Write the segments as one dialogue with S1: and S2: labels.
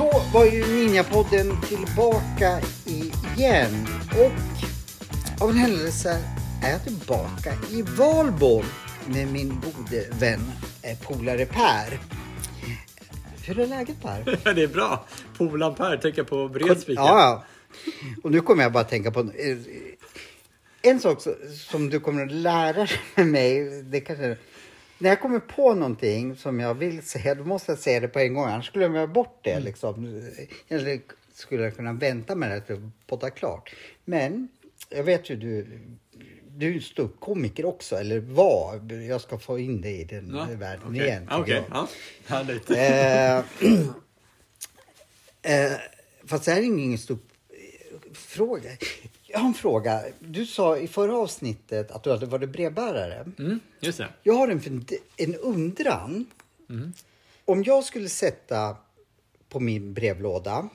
S1: Då var ju Ninjapodden tillbaka igen och av en händelse är jag tillbaka i Valbo med min gode vän eh, polare Per. Hur är läget Per?
S2: Ja, det är bra. Polan Per tänker på Bredsvik.
S1: Ja, ja. Och nu kommer jag bara tänka på en sak som du kommer att lära dig mig. Det kanske, när jag kommer på någonting som jag vill säga, då måste jag säga det på en gång. Annars glömmer jag bort det. Liksom. Eller skulle jag kunna vänta med det till podda klart. Men jag vet ju du, du är ståuppkomiker också, eller var. Jag ska få in dig i den
S2: Ja,
S1: världen
S2: okej.
S1: igen.
S2: Okej, ja. Härligt.
S1: Eh, eh, fast det här är ingen stor eh, fråga. Jag har en fråga. Du sa i förra avsnittet att du hade varit brevbärare.
S2: Mm, just det.
S1: Jag har en, en undran. Om jag skulle sätta på min brevlåda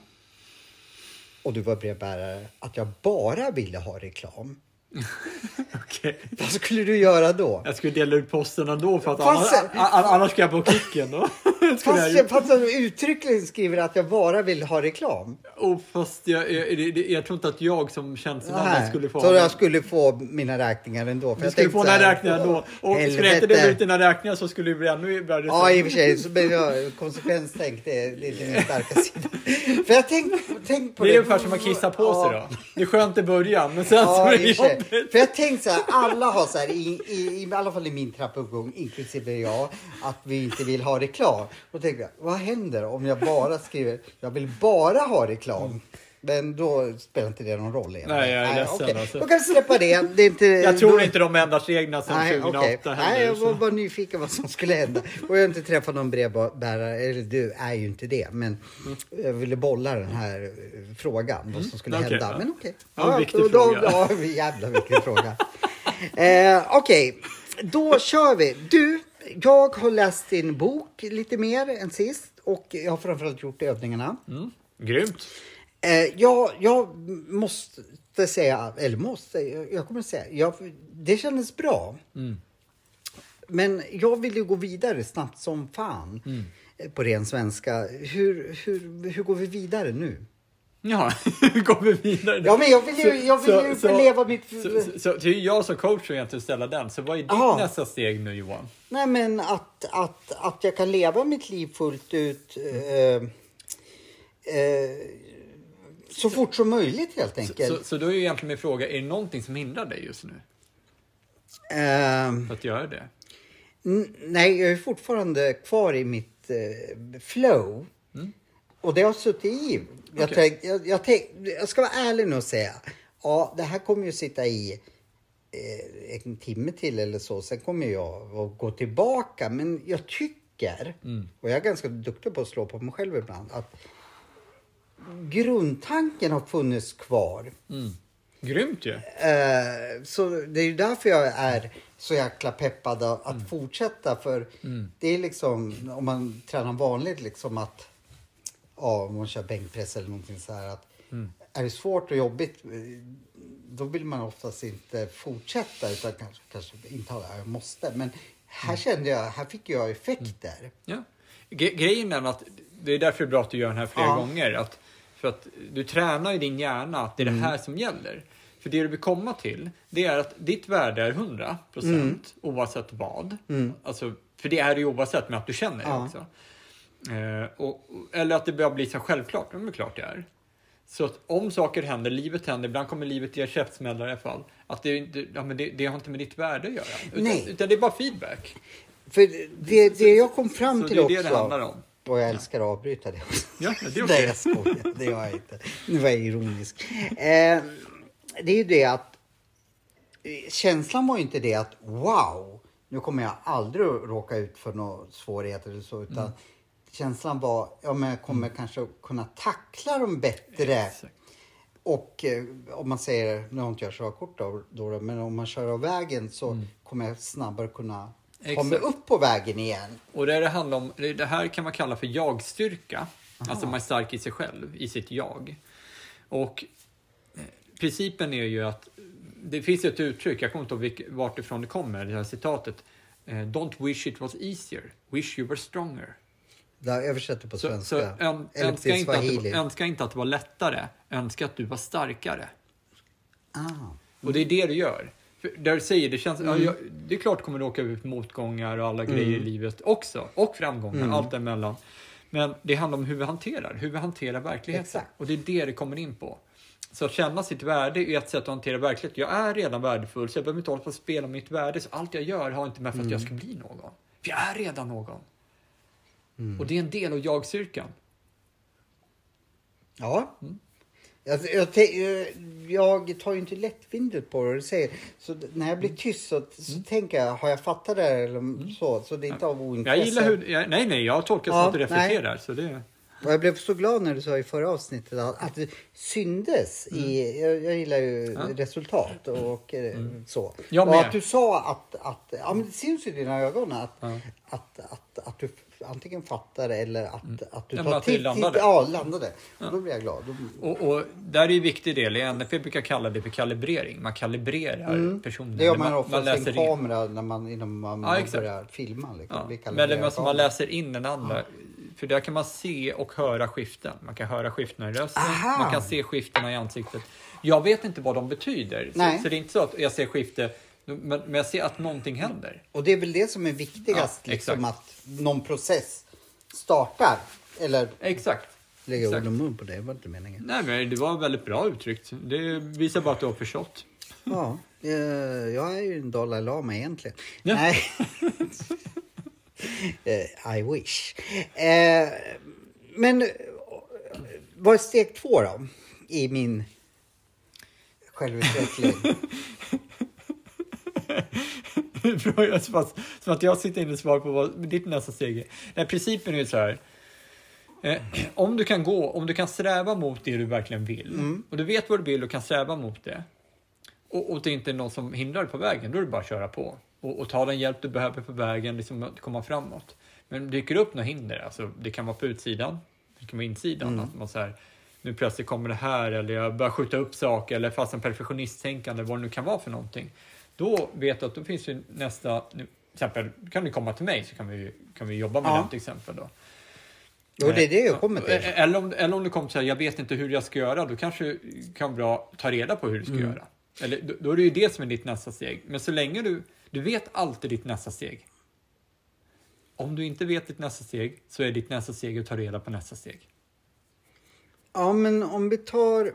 S1: och du var brevbärare att jag bara ville ha reklam.
S2: Okej.
S1: Vad skulle du göra då?
S2: Jag skulle dela ut posten ändå för att
S1: Fast-
S2: annars, annars ska jag på kicken då. skulle jag
S1: Fast, du uttryckligen skriver att jag bara vill ha reklam.
S2: Oh, fast jag, jag, jag, jag tror inte att jag som tjänsteman skulle få...
S1: Så jag skulle få mina räkningar ändå? För
S2: Du
S1: jag
S2: skulle få
S1: så
S2: dina räkningar ändå. Och skulle jag inte dela ut dina räkningar så skulle det bli ännu värre.
S1: Ja, i och för sig. Så, men jag, konsekvenstänk, det är, det är min starka sida. För jag tänk, tänk på
S2: Det
S1: det.
S2: är ungefär som att kissa på sig då. Det är skönt i början, men sen så
S1: Ja,
S2: är det
S1: och
S2: jobbigt.
S1: För jag tänkte så här, alla har så här, i, i, i alla fall i min trappuppgång, inklusive jag, att vi inte vill ha reklam. Och tänkte jag, vad händer om jag bara skriver, jag vill bara ha reklam. Men då spelar inte det någon roll igen.
S2: Nej, jag är ledsen,
S1: okej.
S2: alltså.
S1: Då kan vi släppa det. det är inte,
S2: Jag tror
S1: då-
S2: inte de ändrar reglerna sedan
S1: Nej,
S2: 2008
S1: okej.
S2: heller.
S1: Nej, jag var bara nyfiken vad som skulle hända. Och jag har inte träffat någon brevbärare, eller du är ju inte det. Men jag ville bolla den här eh, frågan, vad som skulle
S2: Mm. Okej,
S1: hända.
S2: ja.
S1: Men okej.
S2: Ja, en viktig
S1: då,
S2: fråga.
S1: Då, ja, jävla viktig fråga. Eh, okej, då kör vi. Du, jag har läst din bok lite mer än sist. Och jag har framförallt gjort övningarna.
S2: Mm. Grymt.
S1: Eh, jag, jag måste säga, eller måste, jag jag kommer säga, jag, det kändes bra. Men jag vill ju gå vidare snabbt som fan eh, på ren svenska. Hur, hur, hur går vi vidare nu?
S2: Ja, hur går vi vidare?
S1: Ja, men jag vill ju, jag vill ju få leva mitt...
S2: Så, så, så det är jag som coach som egentligen ställa den. Så vad är ditt
S1: Aha.
S2: nästa steg nu Johan?
S1: Nej, men att, att, att jag kan leva mitt liv fullt ut eh, eh, så fort som möjligt helt enkelt.
S2: Så, så då är ju egentligen min fråga, är det någonting som hindrar dig just nu? För att göra det?
S1: Nej, jag är fortfarande kvar i mitt eh, flow. Och det har suttit i. Jag,
S2: Okej.
S1: tänk, jag, jag, tänk, jag ska vara ärlig nu och säga. Ja, det här kommer ju sitta i eh, en timme till eller så. Sen kommer jag att gå tillbaka. Men jag tycker, och jag är ganska duktig på att slå på mig själv ibland, att grundtanken har funnits kvar.
S2: Grymt ju!
S1: Eh, så det är ju därför jag är så jäkla peppad att att fortsätta. För det är liksom, om man tränar vanligt, liksom att ja, om man kör bänkpress eller någonting så här. Att Är det svårt och jobbigt, eh, då vill man oftast inte fortsätta utan kanske, kanske intala, jag måste. Men här kände jag, här fick jag effekter.
S2: Ja. Gre- Grejen är att det är därför det är bra att du gör den här flera
S1: Ja.
S2: gånger. Att, för att du tränar i din hjärna att det är det här som gäller. För det du vill komma till, det är att ditt värde är 100 procent oavsett vad. Alltså, för det är det ju oavsett med att du känner det
S1: Ja.
S2: också. Eh, och, eller att det börjar bli så självklart, men det är klart det är. Så att om saker händer, livet händer, ibland kommer livet ge käftsmällar i alla fall. Att det, inte- ja, men det, det har inte med ditt värde att göra. Utan,
S1: Nej.
S2: utan det är bara feedback.
S1: För det, det jag kom fram
S2: Så
S1: till
S2: det är
S1: också.
S2: det det handlar om.
S1: Och jag älskar att avbryta det också.
S2: Ja, det är
S1: Nej,
S2: okej.
S1: jag skojar. Det gör jag inte. Nu var jag ironisk. Eh, det är ju det att eh, känslan var ju inte det att wow, nu kommer jag aldrig att råka ut för några svårigheter eller så. Utan känslan var, ja men jag kommer kanske att kunna tackla dem bättre.
S2: Exakt.
S1: Och eh, om man säger, nu har inte jag körkort då, då, men om man kör av vägen så
S2: Mm.
S1: kommer jag snabbare kunna
S2: Exakt.
S1: upp på vägen igen.
S2: Och det, det, handlar om, det här kan man kalla för jag-styrka. Alltså man är stark i sig själv, i sitt jag. Och eh, principen är ju att det finns ett uttryck, jag kommer inte ihåg vilk- vart ifrån det kommer, det här citatet. eh, Don't wish it was easier, wish you were stronger.
S1: Jag översätter på
S2: Så,
S1: svenska.
S2: så ön,
S1: Eller
S2: önska,
S1: till
S2: inte det, önska inte att det var lättare, önska att du var starkare.
S1: Ah.
S2: Och det är det du gör. För där du säger, det känns,
S1: Mm.
S2: ja, jag, det är klart kommer du åka ut motgångar och alla grejer i livet också. Och framgångar,
S1: Mm.
S2: allt däremellan. Men det handlar om hur vi hanterar, hur vi hanterar verkligheten.
S1: Exakt.
S2: Och det är det det kommer in på. Så att känna sitt värde är ett sätt att hantera verkligheten. Jag är redan värdefull så jag behöver inte hålla på att spela mitt värde. Så allt jag gör har inte med för att jag ska
S1: Mm.
S2: bli någon. För jag är redan någon. Och det är en del av jag-styrkan.
S1: Ja.
S2: Mm.
S1: Jag, jag, jag tar ju inte lättvindigt på vad du säger. Så när jag blir tyst så, så
S2: Mm.
S1: tänker jag, har jag fattat det här eller så? Så det är inte av ointresse.
S2: Jag gillar hur... Jag, nej, nej, jag tolkar som
S1: Ja,
S2: att du reflekterar. Så det,
S1: Och jag blev så glad när du sa i förra avsnittet att, att det syndes i... Jag, jag gillar ju
S2: Mm. Ja. Mm.
S1: resultat och eh, så.
S2: Jag
S1: och
S2: med.
S1: att du sa att, att... Ja, men det syns i dina ögon att,
S2: Ja.
S1: att, att, att du antingen fattar eller att, att du
S2: Ja,
S1: tar
S2: att
S1: till...
S2: landade.
S1: till- Ja, landade. Och då blir jag glad. Då,
S2: Och, och där är en viktig del, i NFP brukar kalla det för kalibrering. Man kalibrerar personen.
S1: Mm. det gör
S2: Eller
S1: man ofta
S2: läser
S1: sin
S2: in.
S1: kamera när man, innan man,
S2: Ja,
S1: man börjar filma. Liksom.
S2: Ja. Men det man läser in den andra. För där kan man se och höra skiften. Man kan höra skiftena i rösten,
S1: Aha.
S2: man kan se skiftena i ansiktet. Jag vet inte vad de betyder. Så, så det är inte så att jag ser skifte, men, men jag ser att någonting händer.
S1: Och det är väl det som är viktigast,
S2: Ja,
S1: liksom, att någon process startar. Eller
S2: Exakt.
S1: lägga ord
S2: Exakt.
S1: i mun på det, det var inte meningen.
S2: Nej, men det var väldigt bra uttryckt. Det visar bara att du har förstått.
S1: Ja, jag är ju en Dalai Lama egentligen.
S2: Ja.
S1: Nej. Eh, I wish. Eh, men vad är steg två då? I min självutveckling.
S2: Som, att, som att jag sitter inne och svarar på vad ditt nästa steg är. Nej, principen är ju så här. Eh, om du kan gå, om du kan sträva mot det du verkligen vill och du vet vad du vill och kan sträva mot det och, och det inte är någon som hindrar dig på vägen, då är det bara att köra på och, och ta den hjälp du behöver på vägen, liksom att komma framåt. Men dyker det upp några hinder, alltså det kan vara på utsidan, det kan vara insidan, att man så här, nu plötsligt kommer det här eller jag börjar skjuta upp saker eller fast en perfektionisttänkande, vad det nu kan vara för någonting. Då vet du att då finns ju nästa, nu, till exempel kan du komma till mig så kan vi, kan vi jobba med
S1: Ja.
S2: den till exempel då.
S1: Jo, det är det jag kommer till.
S2: Eh, Eller om, eller om du kommer säga jag vet inte hur jag ska göra, då kanske du kan bra ta reda på hur du ska
S1: Mm.
S2: göra. Eller, då, då är det ju det som är ditt nästa steg. Men så länge du, du vet alltid ditt nästa steg. Om du inte vet ditt nästa steg så är ditt nästa steg att ta reda på nästa steg.
S1: Ja, men om vi tar...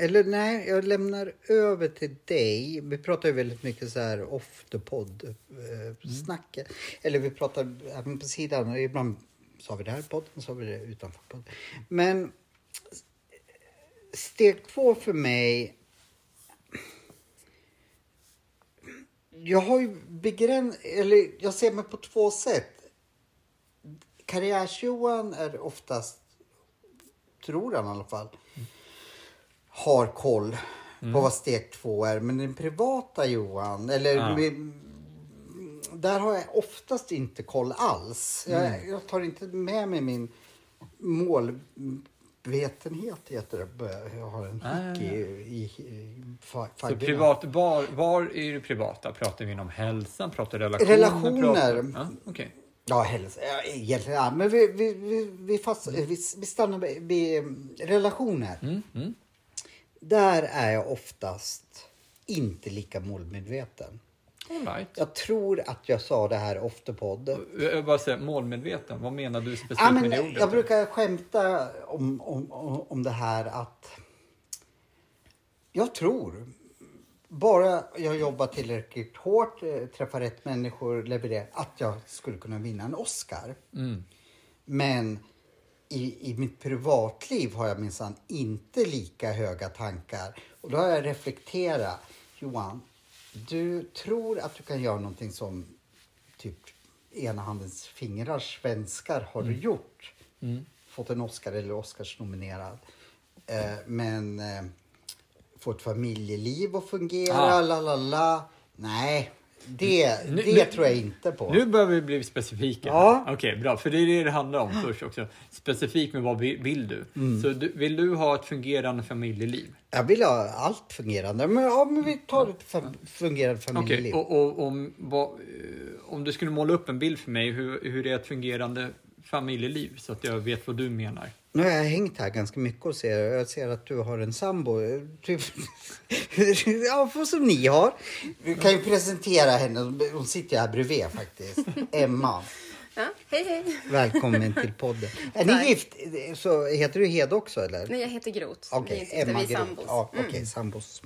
S1: Eller nej, jag lämnar över till dig. Vi pratar ju väldigt mycket så här off the pod eh, snacket. Eller vi pratar även på sidan. Ibland sa vi det här i podden, så har vi det utanför podden. Men steg två för mig. Jag har ju begräns... Eller jag ser mig på två sätt. Karriärs-Johan är oftast tror han i alla fall, har koll på vad steg två är. Men den privata Johan, eller
S2: Ja.
S1: med, där har jag oftast inte koll alls. Jag, jag tar inte med mig min målvetenhet, heter det. Jag har en hick i, i, i
S2: Så privat, var, var är det privata? Pratar vi om hälsan? Pratar relationer?
S1: Relationer.
S2: Pratar, ja, okej.
S1: Ja, hälsa. Ja, egentligen, ja, men vi, vi, vi, vi, fast, vi, vi stannar vid, mm, relationer.
S2: Mm, mm.
S1: Där är jag oftast inte lika målmedveten.
S2: All right.
S1: Jag tror att jag sa det här ofta podd.
S2: Jag bara säga målmedveten. Vad menar du specifikt
S1: Ja,
S2: med
S1: men
S2: det ordet?
S1: jag brukar skämta om, om, om om det här att jag tror bara jag jobbar tillräckligt hårt, eh, träffar rätt människor, levererar, att jag skulle kunna vinna en Oscar.
S2: Mm.
S1: Men i, i mitt privatliv har jag minsann inte lika höga tankar. Och då har jag reflekterat. Johan, du tror att du kan göra någonting som typ ena handens fingrar svenskar har du gjort. Fått en Oscar eller Oscarsnominerad. Eh, men eh, få ett familjeliv att fungera,
S2: Ah.
S1: la la la. Nej, Det,
S2: Nu-
S1: det
S2: nu-
S1: tror jag inte på.
S2: Nu börjar vi bli specifika.
S1: Ja.
S2: Okej, bra. För det är det det handlar om först också. Specifikt med vad vi- vill du?
S1: Mm.
S2: Så du, vill du ha ett fungerande familjeliv?
S1: Jag vill ha allt fungerande. Men, ja, men vi tar ett fungerande
S2: Okej,
S1: familjeliv.
S2: och, och om, vad, eh, om du skulle måla upp en bild för mig, hur, hur är ett fungerande familjeliv? Så att jag vet vad du menar.
S1: Nu har jag hängt här ganska mycket och ser, jag ser att du har en sambo. Typ, ja, för som ni har. Vi kan ju presentera henne. Hon sitter ju här bredvid faktiskt. Emma.
S3: Ja, hej hej.
S1: Välkommen till podden. Är ni gift? Så heter du Hed också eller?
S3: Nej, jag heter Groth.
S1: Okej,
S3: vi är inte gifta, vi är sambos.
S1: Ja, okej, sambos.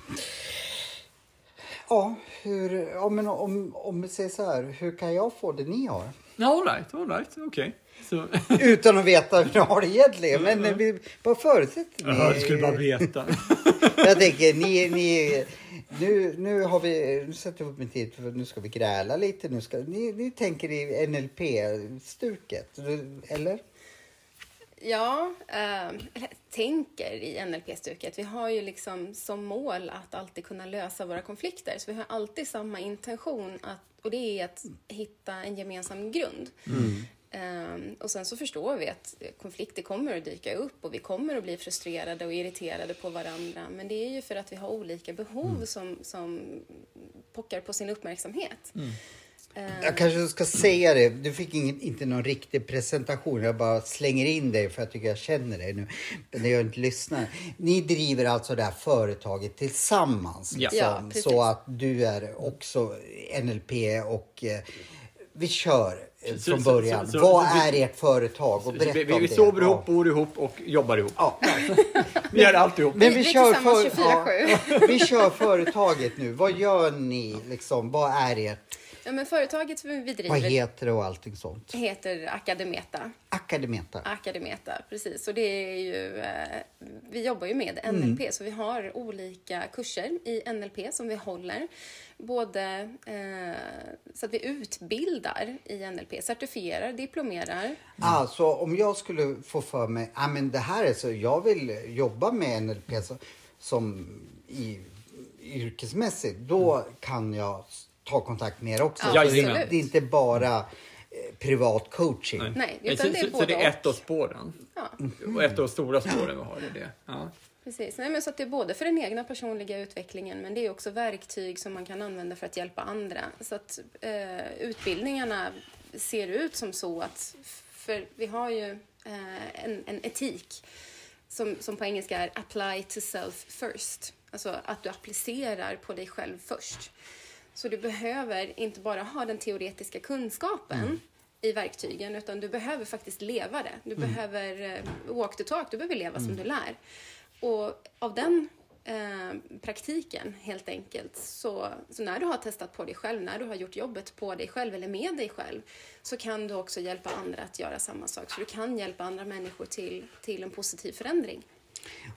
S1: Ja, hur, ja, men om, om vi säger så här, hur kan jag få det ni har?
S2: Ja, all right, all right, okej. Så...
S1: Utan att veta hur ni har det egentligen. Men eh, vi bara förutsätter ni.
S2: Ja, du skulle bara veta.
S1: Jag tänker, ni, ni, nu, nu har vi, nu sätter vi upp en tid för nu ska vi gräla lite. Nu ska, ni, ni tänker i NLP-stuket, eller?
S3: Ja, eh, tänker i NLP-stuket. Vi har ju liksom som mål att alltid kunna lösa våra konflikter. Så vi har alltid samma intention att, och det är att hitta en gemensam grund. Eh, och sen så förstår vi att konflikter kommer att dyka upp och vi kommer att bli frustrerade och irriterade på varandra. Men det är ju för att vi har olika behov som, som pockar på sin uppmärksamhet. Eh,
S1: Jag kanske ska säga det, du fick ingen, inte någon riktig presentation. Jag bara slänger in dig för jag tycker jag känner dig nu. Men när jag inte lyssnar. Ni driver alltså det här företaget tillsammans.
S2: Ja.
S1: liksom,
S3: Ja,
S1: så att du är också NLP och eh, vi kör
S2: Så-
S1: från
S2: så-
S1: början.
S2: så- så-
S1: Vad
S2: så-
S1: är ert företag? Och berätta
S2: vi, vi,
S1: om
S2: vi
S1: det.
S2: sover
S1: Ja.
S2: ihop, bor ihop och jobbar ihop.
S1: Ja.
S2: Vi gör alltihop.
S1: Men
S3: Vi-
S1: vi, kör för,
S3: 24/7.
S1: ja, vi kör företaget nu. Vad gör ni? Liksom? Vad är ert?
S3: Ja, men företaget som vi
S1: Vad
S3: driver
S1: heter det och allting sånt?
S3: heter Academeta.
S1: Akademeta.
S3: Akademeta, precis. Och det är ju, eh, vi jobbar ju med NLP, så vi har olika kurser i NLP som vi håller. Både eh, så att vi utbildar i NLP, certifierar, diplomerar.
S1: Alltså om jag skulle få för mig, ah, men det här är så, jag vill jobba med NLP så, som i, yrkesmässigt, då kan jag ta kontakt med er också.
S3: Ja,
S1: Så det, är inte bara eh, privat coaching.
S3: Nej,
S2: Nej,
S3: utan
S2: så,
S3: det är
S2: så, det är ett av spåren.
S3: Ja,
S2: Och ett av de stora spåren vi har är det. Ja.
S3: precis. Nej, men så att det är både för den egna personliga utvecklingen men det är också verktyg som man kan använda för att hjälpa andra. Så att eh, utbildningarna ser ut som så att, för vi har ju eh, en, en etik som, som på engelska är apply to self first. Alltså att du applicerar på dig själv först. Så du behöver inte bara ha den teoretiska kunskapen i verktygen utan du behöver faktiskt leva det. Du behöver eh, walk the talk, du behöver leva som du lär. Och av den eh, praktiken helt enkelt så, så när du har testat på dig själv, när du har gjort jobbet på dig själv eller med dig själv så kan du också hjälpa andra att göra samma sak. Så du kan hjälpa andra människor till, till en positiv förändring.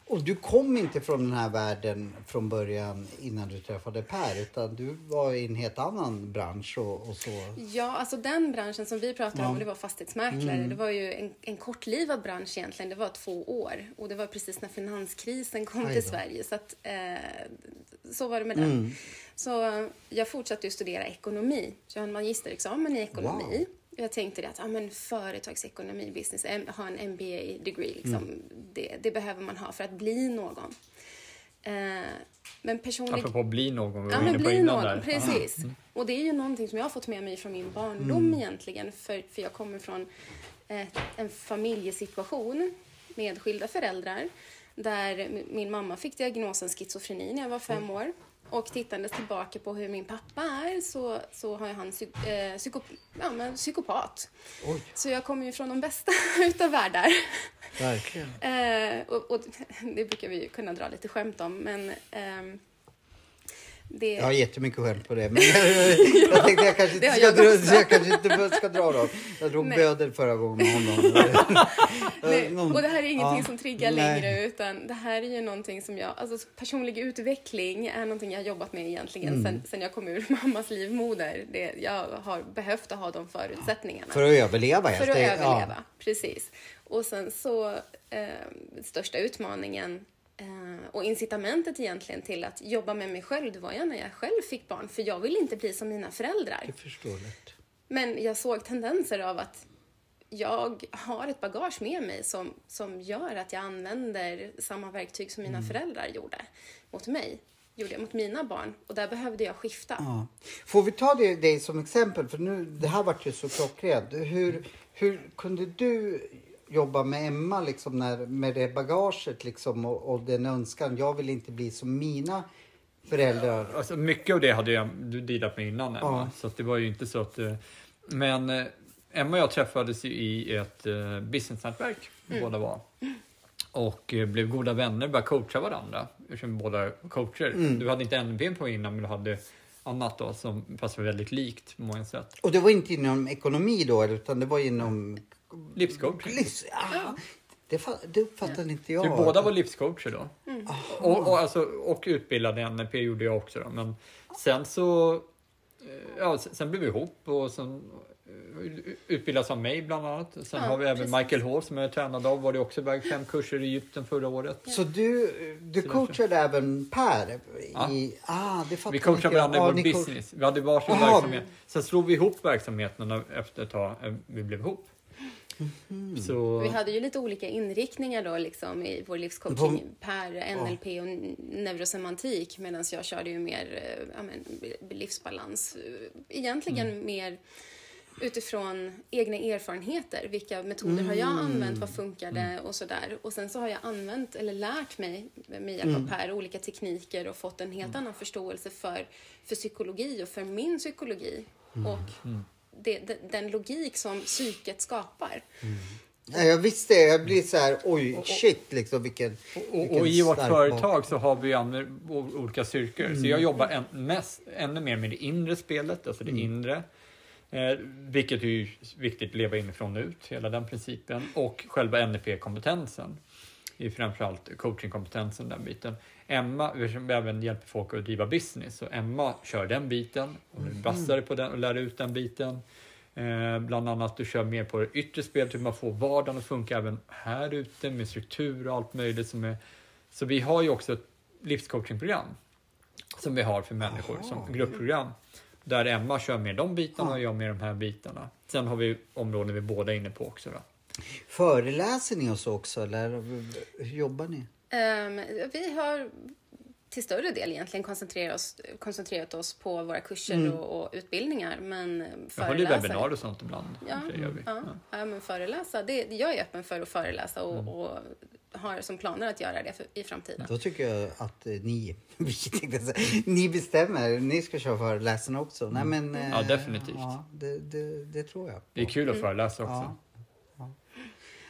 S1: Och du kom inte från den här världen från början innan du träffade Per utan du var i en helt annan bransch och, och så.
S3: Ja, alltså den branschen som vi pratar om, det var fastighetsmäklare.
S1: Mm.
S3: Det var ju en, en kortlivad bransch egentligen. Det var två år och det var precis när finanskrisen kom till. Sverige. Så, att, eh, så var det med den.
S1: Mm.
S3: Så jag fortsatte ju studera ekonomi. Så jag har en magisterexamen i ekonomi.
S1: Wow.
S3: Jag tänkte det att ja, men företagsekonomi, business, ha en MBA-degree, liksom, det, det behöver man ha för att bli någon. Eh, men personlig...
S2: Apropå bli någon, vi
S3: Ja,
S2: var
S3: men
S2: inne på
S3: bli
S2: innan
S3: någon,
S2: där.
S3: precis. Och det är ju någonting som jag har fått med mig från min barndom egentligen. För, för jag kommer från eh, en familjesituation med skilda föräldrar. Där min mamma fick diagnosen schizofreni när jag var fem år. Och tittandes tillbaka på hur min pappa är så, så har han psy, eh, psyko, ja, men psykopat.
S1: Oj.
S3: Så jag kommer ju från de bästa utav världar.
S1: Verkligen.
S3: Eh, och, och det brukar vi kunna dra lite skämt om, men ehm, det...
S1: Jag har jättemycket skämt på det. Men jag tänkte jag kanske inte ska,
S3: jag
S1: dra, jag kanske inte ska dra dem. Jag drog
S3: Nej.
S1: böder förra gången med honom.
S3: Nej,
S1: Någon-
S3: och det här är ingenting
S1: ja,
S3: som triggar
S1: nej.
S3: längre utan det här är ju någonting som jag, alltså personlig utveckling är någonting jag har jobbat med egentligen
S1: Mm.
S3: sen, sen jag kom ur mammas livmoder. Det, jag har behövt att ha de förutsättningarna.
S1: För att överleva
S3: För att överleva, precis. Och sen så, eh, största utmaningen eh, och incitamentet egentligen till att jobba med mig själv, det var ju när jag själv fick barn. För jag ville inte bli som mina föräldrar.
S1: Det är förståeligt.
S3: Men jag såg tendenser av att jag har ett bagage med mig som, som gör att jag använder samma verktyg som mina föräldrar gjorde mot mig. Gjorde jag mot mina barn. Och där behövde jag skifta.
S1: Ja. Får vi ta dig som exempel? För nu, det här vart ju så klockrent. Hur, hur kunde du jobba med Emma liksom när, med det bagaget liksom, och, och den önskan? Jag vill inte bli som mina föräldrar.
S2: Alltså, mycket av det hade jag du dealat med innan Emma.
S1: Ja.
S2: Så att det var ju inte så att... Men eh, Emma och jag träffades ju i ett eh, businessnätverk. Båda var. Och eh, blev goda vänner, började coacha varandra. Eftersom båda coacher. Du hade inte NB på innan men du hade annat då som fast var väldigt likt på många sätt.
S1: Och det var inte inom ekonomi då utan det var inom...
S2: Livscoaching.
S1: Livs, ja, det, det uppfattade inte jag.
S2: Så vi båda var livscoacher då. Och, och, alltså, och utbildade NLP gjorde jag också då. Men sen så... eh, Ja, sen, sen blev vi ihop och sen eh, utbildas av mig bland annat. Sen
S3: Ja,
S2: har vi även
S3: precis.
S2: Michael Hall som jag är tränad av. Var det också iväg fem kurser i Egypten förra året.
S1: Så du, du coachade även Per?
S2: Ja.
S1: I, ah, det
S2: Vi coachade
S1: jag.
S2: varandra i
S1: Ja,
S2: vår
S1: coach-
S2: business. Vi hade varsin
S1: Aha.
S2: verksamhet. Sen slog vi ihop verksamheterna efter ett tag. eh, Vi blev ihop.
S1: Mhm.
S2: Så...
S3: Vi hade ju lite olika inriktningar då liksom i vår livscoaching. Per NLP och n- neurosemantik medan jag körde ju mer eh, ja, men, livsbalans. Eh, Egentligen mer utifrån egna erfarenheter. Vilka metoder har jag använt? Vad funkade? Och sådär. Och sen så har jag använt eller lärt mig med hjälp av Per olika tekniker och fått en helt annan förståelse för, för psykologi och för min psykologi. Och det, det, den logik som psyket skapar.
S1: Ja, jag visste det. Jag blir så här, oj, shit liksom vilken,
S2: Och,
S1: vilken
S2: och i vårt företag så har vi olika styrkor. Så
S1: Mm.
S2: jag jobbar än, mest, ännu mer med det inre spelet, alltså det
S1: Mm.
S2: inre. Eh, vilket är ju viktigt att leva inifrån och ut, hela den principen. Och själva NLP-kompetensen. Det är framförallt coachingkompetensen, den biten. Emma, vi även hjälper folk att driva business, så Emma kör den biten. Och
S1: Mm.
S2: nu vassare på den och lär ut den biten. Eh, bland annat du kör mer på det yttre spelet, hur man får vardagen att funka även här ute med struktur och allt möjligt. Som är, så vi har ju också ett livscoachingprogram som vi har för människor som gruppprogram. Där Emma kör med de bitarna och jag med de här bitarna. Sen har vi områden vi båda är inne på också. Då.
S1: Föreläser ni oss också eller hur jobbar ni?
S3: Ehm, vi har till större del egentligen koncentrerat oss, koncentrerat oss på våra kurser och, och utbildningar. Men eh,
S2: Jag håller
S3: föreläsa-
S2: webbinarier och sånt ibland.
S3: Ja,
S2: Det gör vi.
S3: ja, ja, men föreläsa. Det, jag är öppen för att föreläsa och,
S2: Mm.
S3: och har som planer att göra det för, i framtiden.
S1: Då tycker jag att eh, ni, ni bestämmer. Ni ska köra föreläsarna också. Nej, men, eh,
S2: Mm. Ja, definitivt.
S1: Ja, det, det, det tror jag.
S2: Det är kul att föreläsa också.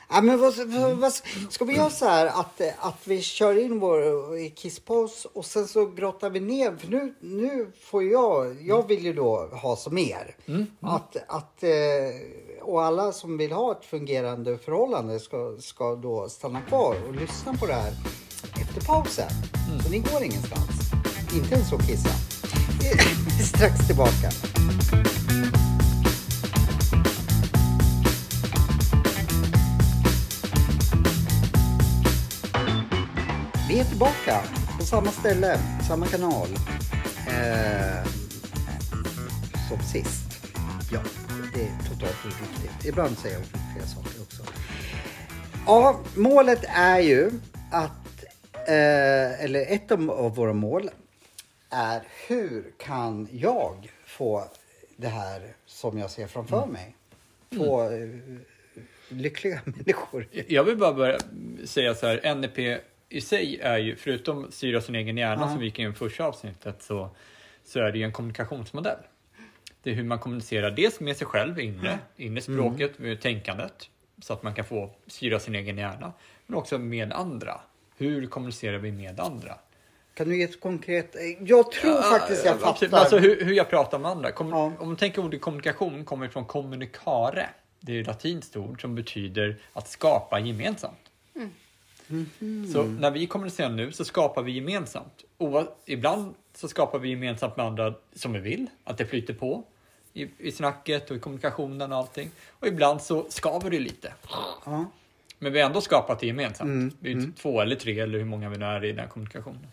S1: Ja. Men vad, vad, ska vi göra så här att, att vi kör in vår kisspaus och sen så grottar vi ner. För nu, nu får jag, jag vill ju då ha som er. Att, att, eh, och alla som vill ha ett fungerande förhållande ska, ska då stanna kvar och lyssna på det här efter pausen. Så ni går ingenstans. Inte ens att kissa. Strax tillbaka. Tillbaka på samma ställe, samma kanal. Eh, som sist. Ja, det är totalt oviktigt. Ibland säger jag oviktiga saker också. Ja, målet är ju att, eh, eller ett av våra mål är hur kan jag få det här som jag ser framför mig? Få eh, lyckliga människor.
S2: Jag vill bara börja säga så här, NLP i sig är ju, förutom styra sin egen hjärna
S1: Ja.
S2: som vi gick in i första avsnittet, så, så är det ju en kommunikationsmodell. Det är hur man kommunicerar dels med sig själv, inre, inre språket, med tänkandet, så att man kan få styra sin egen hjärna, men också med andra. Hur kommunicerar vi med andra?
S1: Kan du ge ett konkret... Jag tror faktiskt jag
S2: Ja, absolut.
S1: fattar.
S2: Alltså hur, hur jag pratar med andra. Kom,
S1: Ja.
S2: Om man tänker ordet kommunikation kommer från communicare. Det är ett latinskt ord som betyder att skapa gemensamt. Så när vi kommunicerar nu så skapar vi gemensamt. Oa- ibland så skapar vi gemensamt med andra som vi vill, att det flyter på i, i snacket och i kommunikationen och allting. Och ibland så skaver det lite.
S1: Ja.
S2: Men vi har ändå skapat det gemensamt. Vi är ju två eller tre eller hur många vi nu är i den här kommunikationen.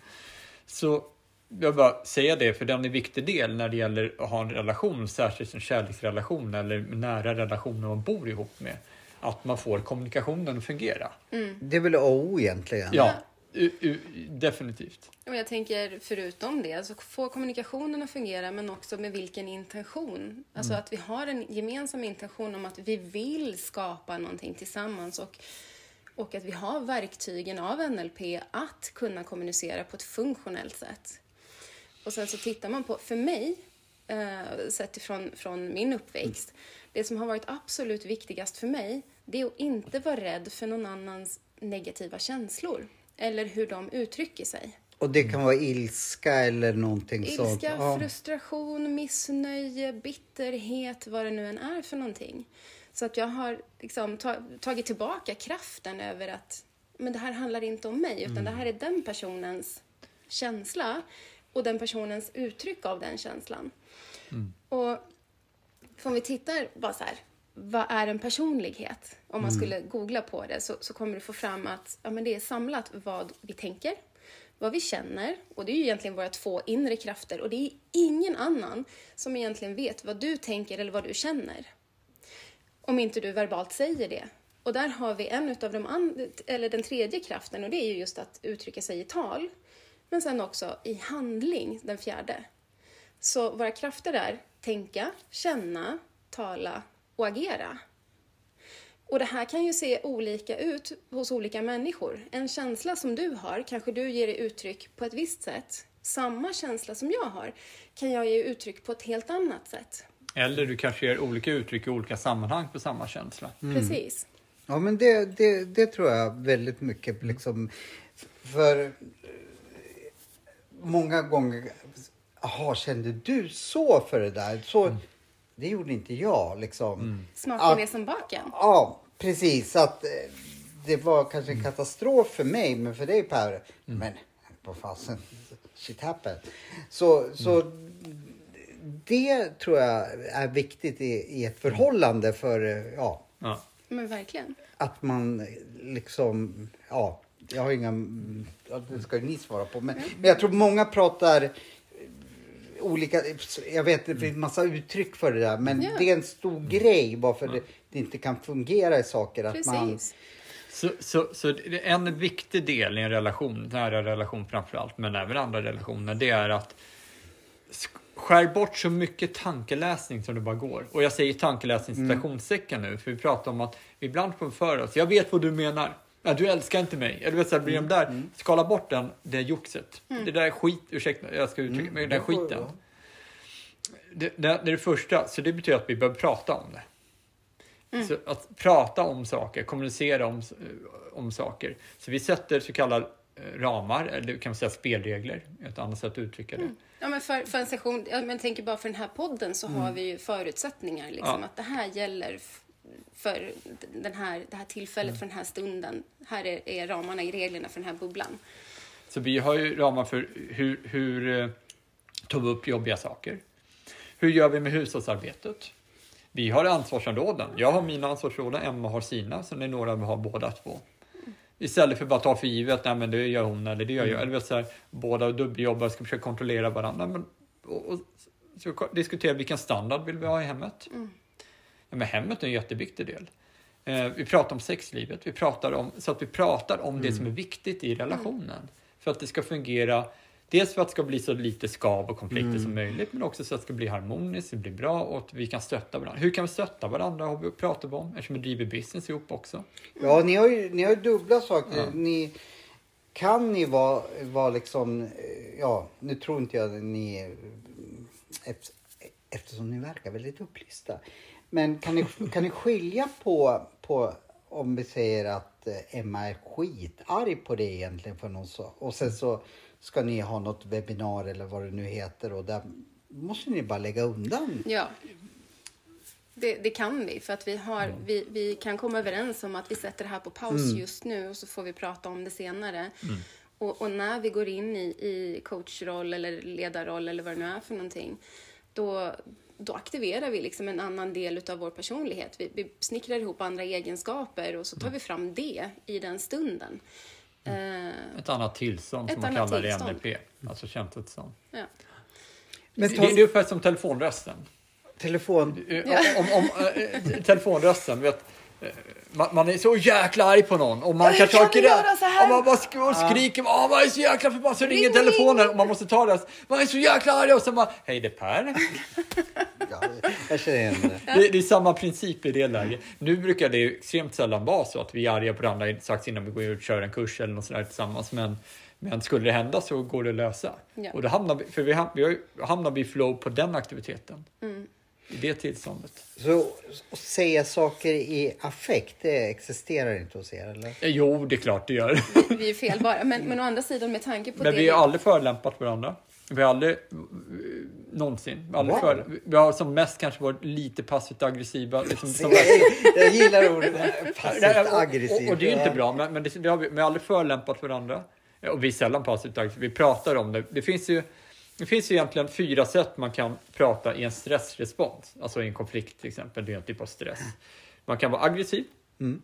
S2: Så jag vill bara säga det, för det är en viktig del när det gäller att ha en relation, särskilt en kärleksrelation eller nära relationer man bor ihop med. Att man får kommunikationen att fungera.
S1: Det är väl O egentligen?
S2: Ja, u- u- definitivt.
S3: Och jag tänker förutom det, alltså få kommunikationen att fungera men också med vilken intention. Alltså att vi har en gemensam intention om att vi vill skapa någonting tillsammans och, och att vi har verktygen av NLP att kunna kommunicera på ett funktionellt sätt. Och sen så tittar man på, för mig, eh, sett ifrån från min uppväxt, det som har varit absolut viktigast för mig, det är att inte vara rädd för någon annans negativa känslor eller hur de uttrycker sig.
S1: Och det kan vara ilska eller någonting sånt?
S3: Ilska, frustration, missnöje, bitterhet, vad det nu än är för någonting. Så att jag har liksom ta, tagit tillbaka kraften över att men det här handlar inte om mig, utan det här är den personens känsla och den personens uttryck av den känslan. Och för om vi tittar bara så här, vad är en personlighet? Om man skulle googla på det så, så kommer du få fram att ja, men det är samlat vad vi tänker, vad vi känner och det är ju egentligen våra två inre krafter och det är ingen annan som egentligen vet vad du tänker eller vad du känner. Om inte du verbalt säger det. Och där har vi en utav de and- eller den tredje kraften och det är ju just att uttrycka sig i tal. Men sen också i handling, den fjärde. Så våra krafter är tänka, känna, tala och agera. Och det här kan ju se olika ut hos olika människor. En känsla som du har kanske du ger uttryck på ett visst sätt. Samma känsla som jag har kan jag ge uttryck på ett helt annat sätt.
S2: Eller du kanske ger olika uttryck i olika sammanhang på samma känsla.
S3: Precis.
S1: Ja, men det, det, det tror jag väldigt mycket liksom. För många gånger, jaha, kände du så för det där? Så, Det gjorde inte jag liksom.
S3: Smaken
S1: Ja.
S3: är som baken.
S1: Ja, precis. Att eh, det var kanske en katastrof för mig, men för dig Per, men vad fasen, shit happened. Så, så det tror jag är viktigt i, i ett förhållande för, eh, ja,
S2: Ja.
S3: Men verkligen.
S1: att man liksom, ja, jag har inga, ja, det ska ju ni svara på, men, men jag tror många pratar eh, olika, jag vet det finns massa uttryck för det där, men
S3: Ja.
S1: det är en stor grej varför det, det inte kan fungera i saker. Att man.
S2: Så, så, så det är en viktig del i en relation, nära relation framförallt, men även andra relationer, det är att sk- skär bort så mycket tankeläsning som det bara går. Och jag säger tankeläsning citationstecken nu, för vi pratar om att vi ibland får för oss, jag vet vad du menar, ja, du älskar inte mig. Eller vet, så här, blir de där, skala bort den, det joxet. Det där är skit, ursäkta, jag ska uttrycka mig, den skiten. Det, det, det är det första, så det betyder att vi behöver prata om det. Så att prata om saker, kommunicera om, om saker. Så vi sätter så kallade eh, ramar, eller kan man säga spelregler, ett annat sätt att uttrycka det.
S3: Ja, men för, för en session, jag men tänker bara för den här podden så har vi ju förutsättningar. Liksom,
S2: Ja.
S3: Att det här gäller för den här, det här tillfället, för den här stunden. Här är, är ramarna i reglerna för den här bubblan.
S2: Så vi har ju ramar för hur, hur eh, tar vi upp jobbiga saker? Hur gör vi med hushållsarbetet? Vi har ansvarsområden. Jag har mina ansvarsområden, Emma har sina, så det är några vi har båda två. Istället för bara ta för givet, nej men det gör hon eller det gör jag. Eller vet, så här, båda dubbeljobbar, ska försöka kontrollera varandra. Men, och, och, diskutera vilken standard vill vi ha i hemmet. Ja, men hemmet är en jätteviktig del. Eh, vi pratar om sexlivet, vi pratar om, så att vi pratar om det som är viktigt i relationen. För att det ska fungera, dels för att det ska bli så lite skav och konflikter som möjligt, men också så att det ska bli harmoniskt, det blir bra och att vi kan stötta varandra. Hur kan vi stötta varandra har vi pratat om, eftersom vi driver business ihop också.
S1: Ja, ni har ju, ni har ju dubbla saker. Ni, kan ni vara, vara liksom, eh, ja, nu tror inte jag ni, eh, eft- eftersom ni verkar väldigt upplysta. Men kan ni, kan ni skilja på, på om vi säger att eh, Emma är skitarg på det egentligen för någon så, och sen så ska ni ha något webbinar eller vad det nu heter och där måste ni bara lägga undan.
S3: Ja. Det, det kan vi, för att vi, har, vi, vi kan komma överens om att vi sätter det här på paus just nu och så får vi prata om det senare. Och, och när vi går in i, i coachroll eller ledarroll eller vad det nu är för någonting, då, då aktiverar vi liksom en annan del av vår personlighet. Vi, vi snickrar ihop andra egenskaper och så tar vi fram det i den stunden. Eh,
S2: Ett annat tillstånd
S3: Ett
S2: som man
S3: annat
S2: kallar det i
S3: tillstånd.
S2: NLP. Alltså känslotillstånd.
S3: ja.
S1: Men
S2: Det,
S1: ta
S2: det är ungefär som telefonrösten.
S1: telefon...
S2: Eh, Om, om, eh, telefonrösten, vet, man, man är så jäkla arg på någon och man kanske
S3: kan så här?
S2: och man bara sk- och skriker Åh, man är så jäkla förbannad så ringer
S3: Ring,
S2: telefonen och man måste ta det. Man är så jäkla arg och så bara Hej det är Per.
S1: Ja, jag känner igen det.
S2: Det, det är samma princip i det läget. Nu brukar det extremt sällan vara så att vi är arga på varandra strax innan vi går ut och kör en kurs eller något sådär tillsammans. Men, men skulle det hända så går det att lösa.
S3: Ja.
S2: Och då hamnar vi, för vi, ham- vi hamnar vi i flow på den aktiviteten.
S3: Mm.
S2: I det tillståndet.
S1: Så att säga saker i affekt, det existerar inte hos er eller?
S2: Eh, Jo, det är klart det gör.
S3: Vi är fel bara. Men, men å andra sidan med tanke på
S2: Men
S3: det...
S2: vi har aldrig förolämpat varandra. Vi har aldrig eh, någonsin. Vi har, aldrig
S1: Wow.
S2: för, vi har som mest kanske varit lite passivt aggressiva. Liksom, som,
S1: Jag gillar ordet passivt
S2: Nej, och-. Och, och det är inte bra, men, men det, det har vi, vi har aldrig förolämpat varandra. Och vi är sällan passivt aggressiva. Vi pratar om det. Det finns ju det finns ju egentligen fyra sätt man kan prata i en stressrespons. Alltså i en konflikt till exempel. Det är en typ av stress. Man kan vara aggressiv. Mm.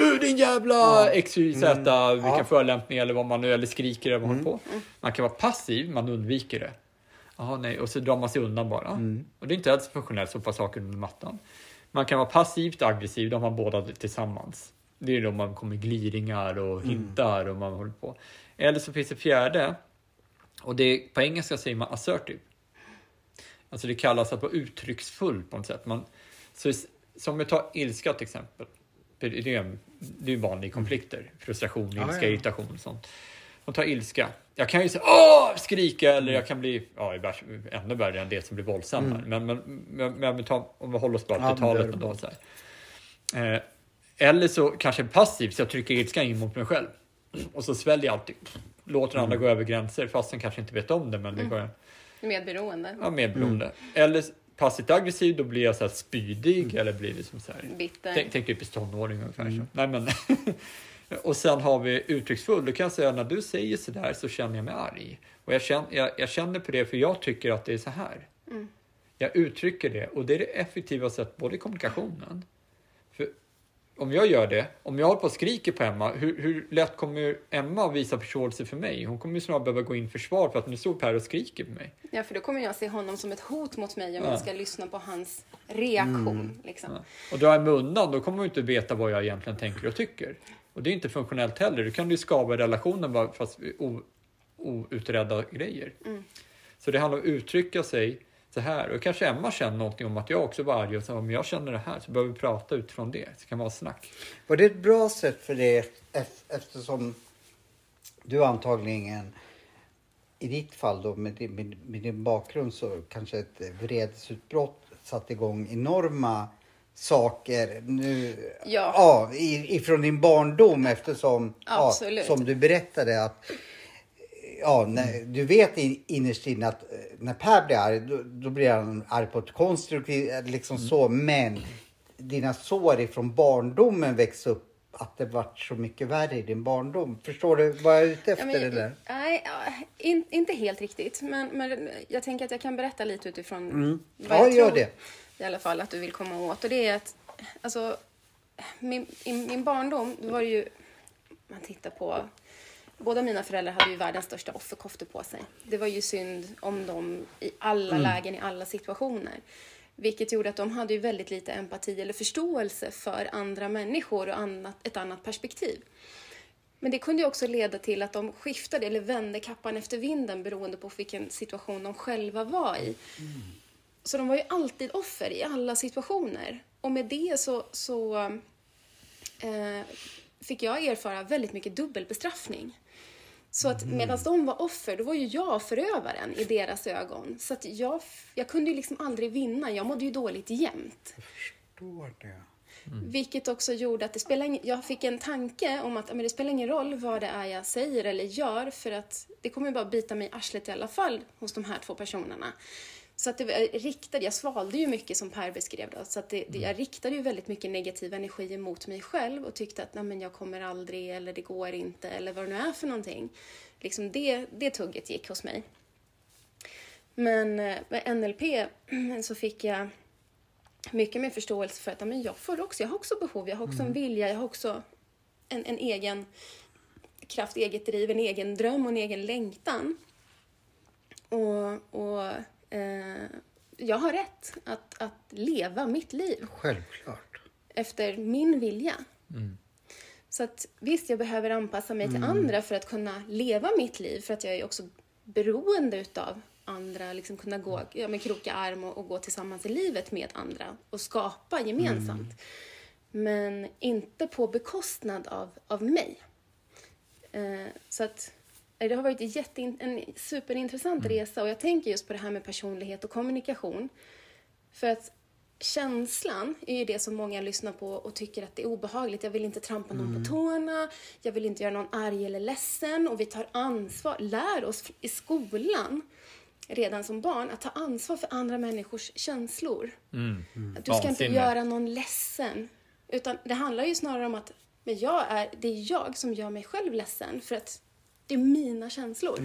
S2: Uh, din jävla XYZ, vilka
S1: Ja.
S2: förolämpningar eller vad man nu, eller skriker eller vad man håller på. Man kan vara passiv, man undviker det. Jaha, nej, och så drar man sig undan bara. Och det är inte alls funktionellt, sopa saker under mattan. Man kan vara passivt aggressiv, de har båda tillsammans. Det är då man kommer gliringar och hintar och man håller på. Eller så finns det fjärde, och det på engelska säger man assertive. Alltså det kallas att vara uttrycksfull på något sätt. Man, så som vi tar ilska till exempel. Det är det är- det är vanliga konflikter. Frustration, ilska,
S1: ja.
S2: irritation och sånt. Man tar ilska. Jag kan ju säga åh, skrika eller jag kan bli ja, i ännu värre än det som blir våldsam här. Men, men, men, men tar, om vi håller oss bara
S1: Ja,
S2: till talet ändå. Så här. Eh, eller så kanske passivt, så jag trycker ilskan in mot mig själv. Och så sväljer jag alltid. Låter andra gå över gränser fast den kanske inte vet om det. Men det går,
S3: Medberoende.
S2: Ja, medberoende. Eller passivt aggressiv, då blir jag så här spydig eller blir det som så här.
S3: Bitter.
S2: Tänk, tänk typiskt tonåring ungefär. Så. Nej, men, och sen har vi uttrycksfull. Då kan jag säga när du säger så där så känner jag mig arg. Och jag känner, jag, jag känner på det för jag tycker att det är så här. Jag uttrycker det och det är det effektiva sättet både i kommunikationen. Om jag gör det, om jag håller på och skriker på Emma, hur, hur lätt kommer Emma att visa förståelse för mig? Hon kommer ju snarare behöva gå in försvar för att nu står Per och skriker på mig.
S3: Ja, för då kommer jag se honom som ett hot mot mig om
S2: Ja.
S3: jag ska lyssna på hans reaktion.
S1: Mm.
S3: Liksom.
S2: Ja. Och drar jag mig undan, då kommer ju inte veta vad jag egentligen tänker och tycker. Och det är inte funktionellt heller. Då kan du ju skava relationen bara fast outredda grejer. Så det handlar om att uttrycka sig så här. Och kanske Emma känner någonting om att jag också var arg och så om jag känner det här så behöver vi prata utifrån det. Så det kan vara snack.
S1: Var det ett bra sätt för det ef- eftersom du antagligen i ditt fall då med din, med, med din bakgrund så kanske ett vredesutbrott satte igång enorma saker nu
S3: Ja.
S1: ja, i, ifrån din barndom eftersom ja, som du berättade att ja, när, du vet in, innerst inne att eh, när Per blir arg då, då blir han arg på ett konstruktivt liksom så men dina sår ifrån barndomen växte upp att det vart så mycket värre i din barndom. Förstår du vad jag är ute efter
S3: Ja, men,
S1: eller?
S3: Nej, in, inte helt riktigt. Men, men jag tänker att jag kan berätta lite utifrån
S1: Mm.
S3: vad
S1: Ja,
S3: jag
S1: gör
S3: tror
S1: det.
S3: i alla fall att du vill komma åt. Och det är att alltså, min, i min barndom, då var det ju, man tittar på Båda mina föräldrar hade ju världens största offerkoftor på sig. Det var ju synd om dem i alla
S1: Mm.
S3: lägen, i alla situationer. Vilket gjorde att de hade ju väldigt lite empati eller förståelse för andra människor och annat, ett annat perspektiv. Men det kunde ju också leda till att de skiftade eller vände kappan efter vinden beroende på vilken situation de själva var i. Så de var ju alltid offer i alla situationer. Och med det så, så eh, fick jag erfara väldigt mycket dubbelbestraffning. Så att medan de var offer, då var ju jag förövaren i deras ögon. Så att jag, jag kunde ju liksom aldrig vinna. Jag mådde ju dåligt jämt.
S1: Förstår det.
S3: Vilket också gjorde att det spelar ingen, jag fick en tanke om att men det spelar ingen roll vad det är jag säger eller gör för att det kommer bara bita mig i arslet i alla fall hos de här två personerna. Så att det riktade, jag svalde ju mycket som Per beskrev det, så att det, det, jag riktade ju väldigt mycket negativ energi emot mig själv och tyckte att Nej, men jag kommer aldrig eller det går inte eller vad det nu är för någonting. Liksom det, det tugget gick hos mig. Men eh, med NLP så fick jag mycket mer förståelse för att men jag får också, jag har också behov, jag har också en vilja, jag har också en, en egen kraft, eget driv, en egen dröm och en egen längtan. Och, och eh, jag har rätt att, att leva mitt liv
S1: Självklart.
S3: efter min vilja. Så att visst, jag behöver anpassa mig till andra för att kunna leva mitt liv, för att jag är också beroende utav andra, liksom kunna gå, ja, men kroka arm och, och gå tillsammans i livet med andra och skapa gemensamt. Men inte på bekostnad av, av mig. Eh, så att det har varit en, superintressant resa och jag tänker just på det här med personlighet och kommunikation. För att känslan är ju det som många lyssnar på och tycker att det är obehagligt. Jag vill inte trampa någon på tårna, jag vill inte göra någon arg eller ledsen och vi tar ansvar, lär oss i skolan redan som barn att ta ansvar för andra människors känslor. Att du ska inte
S2: Vansinne.
S3: göra någon ledsen. Utan det handlar ju snarare om att men jag är, det är jag som gör mig själv ledsen för att det är mina känslor.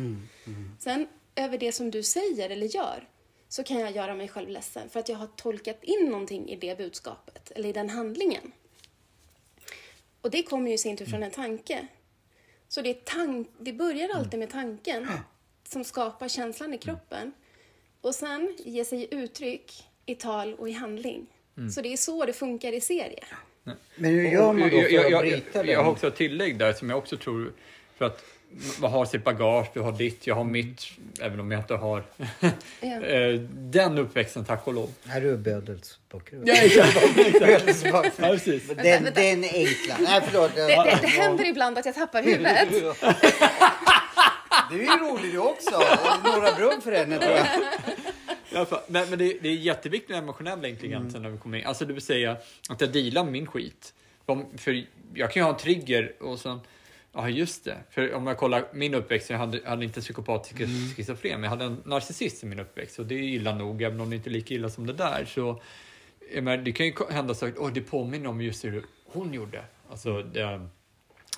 S3: Sen över det som du säger eller gör så kan jag göra mig själv ledsen för att jag har tolkat in någonting i det budskapet eller i den handlingen. Och det kommer ju i sin tur från en tanke. Så det, är tank, det börjar alltid med tanken som skapar känslan i kroppen och sen ger sig uttryck i tal och i handling. Så det är så det funkar i serier.
S1: Men hur gör man då
S2: jag,
S1: för
S2: jag,
S1: att
S2: jag,
S1: bryta
S2: jag,
S1: den?
S2: jag har också ett tillägg där som jag också tror, för att man har sitt bagage, du har ditt, jag har mitt, även om jag inte har
S3: Ja.
S2: eh, den uppväxten tack och lov.
S1: Här är bödelsbakgrund.
S2: Ja, exakt. Ja, precis.
S1: Den,
S3: vänta.
S1: den enkla. Nej, förlåt.
S3: Det, det, det händer ibland att jag tappar huvudet.
S1: Du är ju rolig du också. Norra Brunn för henne tror jag.
S2: Men, men det, det är jätteviktigt med emotionella intelligensen när vi kommer in. Alltså det vill säga att jag dealar med min skit. För jag kan ju ha en trigger och sen, ja just det. För om jag kollar min uppväxt, jag hade, jag hade inte psykopatisk schizofren, men jag hade en narcissist i min uppväxt och det är illa nog, även om det inte är lika illa som det där. Så, jag menar, det kan ju hända saker, oh, det påminner om just hur hon gjorde. Alltså, det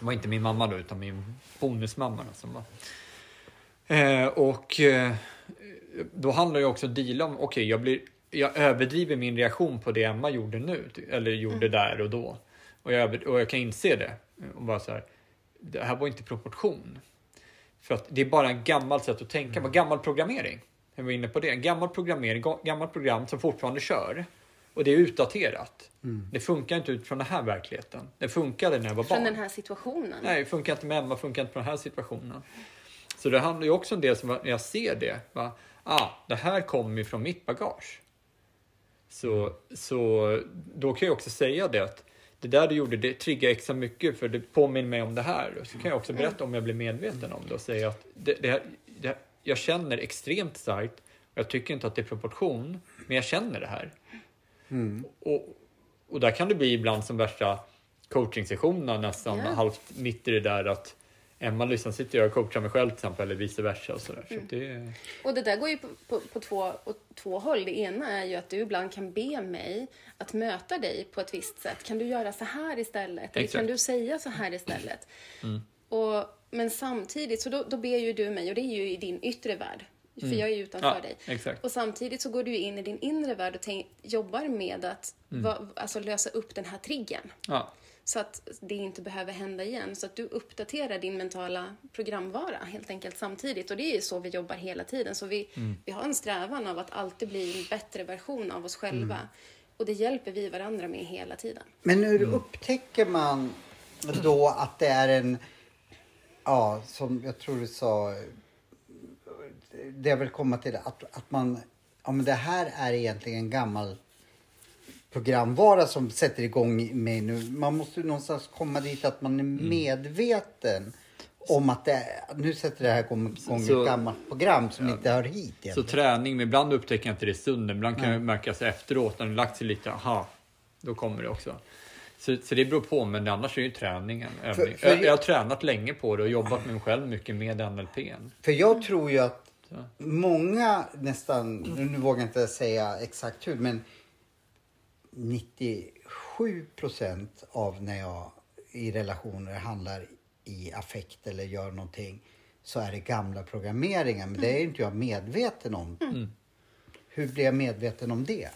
S2: var inte min mamma då, utan min bonusmamma då, som var Eh, och eh, då handlar det också om att deala om, okej, jag, blir, jag överdriver min reaktion på det Emma gjorde nu, eller gjorde där och då. Och jag, och jag kan inse det. Och bara så här, det här var inte proportion. För att det är bara en gammal sätt att tänka, mm. gammal programmering. Jag var inne på det. En gammal programmering, ga- gammalt program som fortfarande kör. Och det är utdaterat. Det funkar inte utifrån den här verkligheten. Det funkade när jag var barn.
S3: Från den här situationen.
S2: Nej, det funkar inte med Emma, funkar inte på den här situationen. Så det handlar ju också om det som när jag ser det. Va? Ah, det här kommer ju från mitt bagage. Så, så då kan jag också säga det att det där du gjorde, det triggar extra mycket för det påminner mig om det här. Och så kan jag också berätta om jag blir medveten om det och säga att det, det, här- det, jag känner extremt starkt och jag tycker inte att det är proportion, men jag känner det här. Och, och där kan det bli ibland som värsta coachingsessionerna nästan
S3: Ja.
S2: halvt mitt i det där att Emma liksom sitter jag och coachar mig själv till exempel eller vice versa och sådär. Så det,
S3: Och det där går ju på, på, på två, två håll. Det ena är ju att du ibland kan be mig att möta dig på ett visst sätt. Kan du göra så här istället? Eller
S2: Exakt. Mm.
S3: kan du säga så här istället? Och, men samtidigt, så då, då ber ju du mig, och det är ju i din yttre värld. För jag är ju utanför
S2: Mm. Ja,
S3: dig.
S2: exakt.
S3: Och samtidigt så går du in i din inre värld och tänk, jobbar med att
S2: Mm.
S3: va, alltså lösa upp den här triggern.
S2: ja,
S3: Så att det inte behöver hända igen. Så att du uppdaterar din mentala programvara helt enkelt samtidigt. Och det är ju så vi jobbar hela tiden. Så vi, vi har en strävan av att alltid bli en bättre version av oss själva. Och det hjälper vi varandra med hela tiden.
S1: Men hur upptäcker man då att det är en, ja, som jag tror du sa, det jag vill komma till, att, att man, ja men det här är egentligen en gammal programvara som sätter igång mig nu. Man måste någonstans komma dit att man är medveten om att det, nu sätter det här igång
S2: Så-
S1: ett gammalt program som inte hör hit
S2: så
S1: egentligen.
S2: träning, men ibland upptäcker jag inte det i stunden. Ibland kan jag märka efteråt när det lagt sig lite, aha, då kommer det också. Så, så det beror på, men annars är det ju träningen. övning.
S1: för-
S2: jag, jag har tränat länge på det och jobbat med mig själv mycket med NLP.
S1: För jag tror ju att många nästan, nu vågar jag inte säga exakt hur, men 97 procent av när jag i relationer handlar i affekt eller gör någonting. så är det gamla programmeringar. Men det är inte jag medveten om. Hur blir jag medveten om det?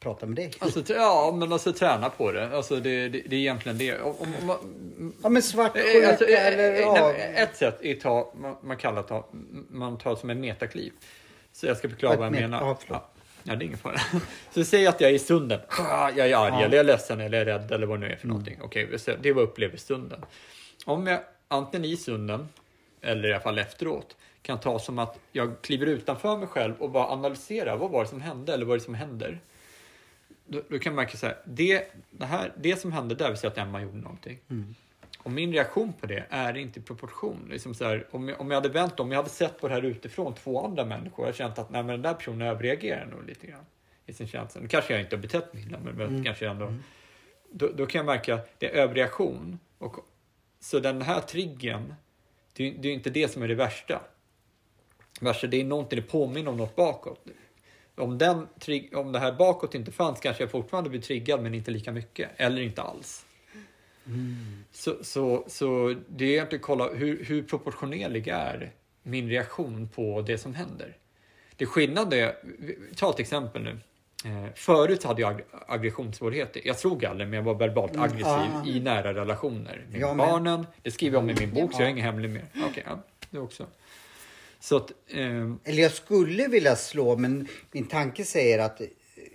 S1: Prata med dig.
S2: Alltså, ja, men alltså träna på det. Alltså, det, det, det är egentligen det. Om, om, man-
S1: Ja men svartsjuka
S2: Eh, alltså, eh,
S1: eller
S2: eh,
S1: ja.
S2: Ett sätt är att ta, man, man kallar ta- man tar som en metakliv. Så jag ska förklara vad jag menar.
S1: ja.
S2: Ja, det är ingen fara. Så säg att jag är i stunden. Ah, Jag är arg,
S1: Ja.
S2: eller jag är ledsen, eller jag är rädd, eller vad det nu är för någonting. Okej, så det var upplever stunden. Om jag antingen i stunden, eller i alla fall efteråt, kan ta som att jag kliver utanför mig själv och bara analyserar. Vad var det som hände, eller vad är det som händer? Då, då kan man märka så här, det, det, här, det som hände där, vill säga att Emma gjorde någonting. Och min reaktion på det är inte i proportion. Liksom så här, om, jag, om jag hade vänt om jag hade sett på det här utifrån, två andra människor, jag känt att nej, men den där personen överreagerar nog lite grann i sin känsla. Nu kanske jag inte har betett mig illa, men, men kanske ändå. Då, då kan jag märka att det är överreaktion. Och, så den här triggern, det, är- det är inte det som är det värsta. Det värsta det är någonting, det påminner om något bakåt. Om, den, om det här bakåt inte fanns kanske jag fortfarande blir triggad men inte lika mycket. Eller inte alls. Så, så, så det är egentligen att kolla hur, hur proportionerlig är min reaktion på det som händer. Det skillnad är, ta ett exempel nu. Eh, förut hade jag ag- aggressionssvårigheter. Jag slog aldrig men jag var verbalt aggressiv
S1: ah.
S2: i nära relationer. Med
S1: Jag
S2: barnen, det skriver jag om i min bok så jag är ingen hemlig mer. Okej, ja, det också. Så att, ehm,
S1: Eller jag skulle vilja slå men min tanke säger att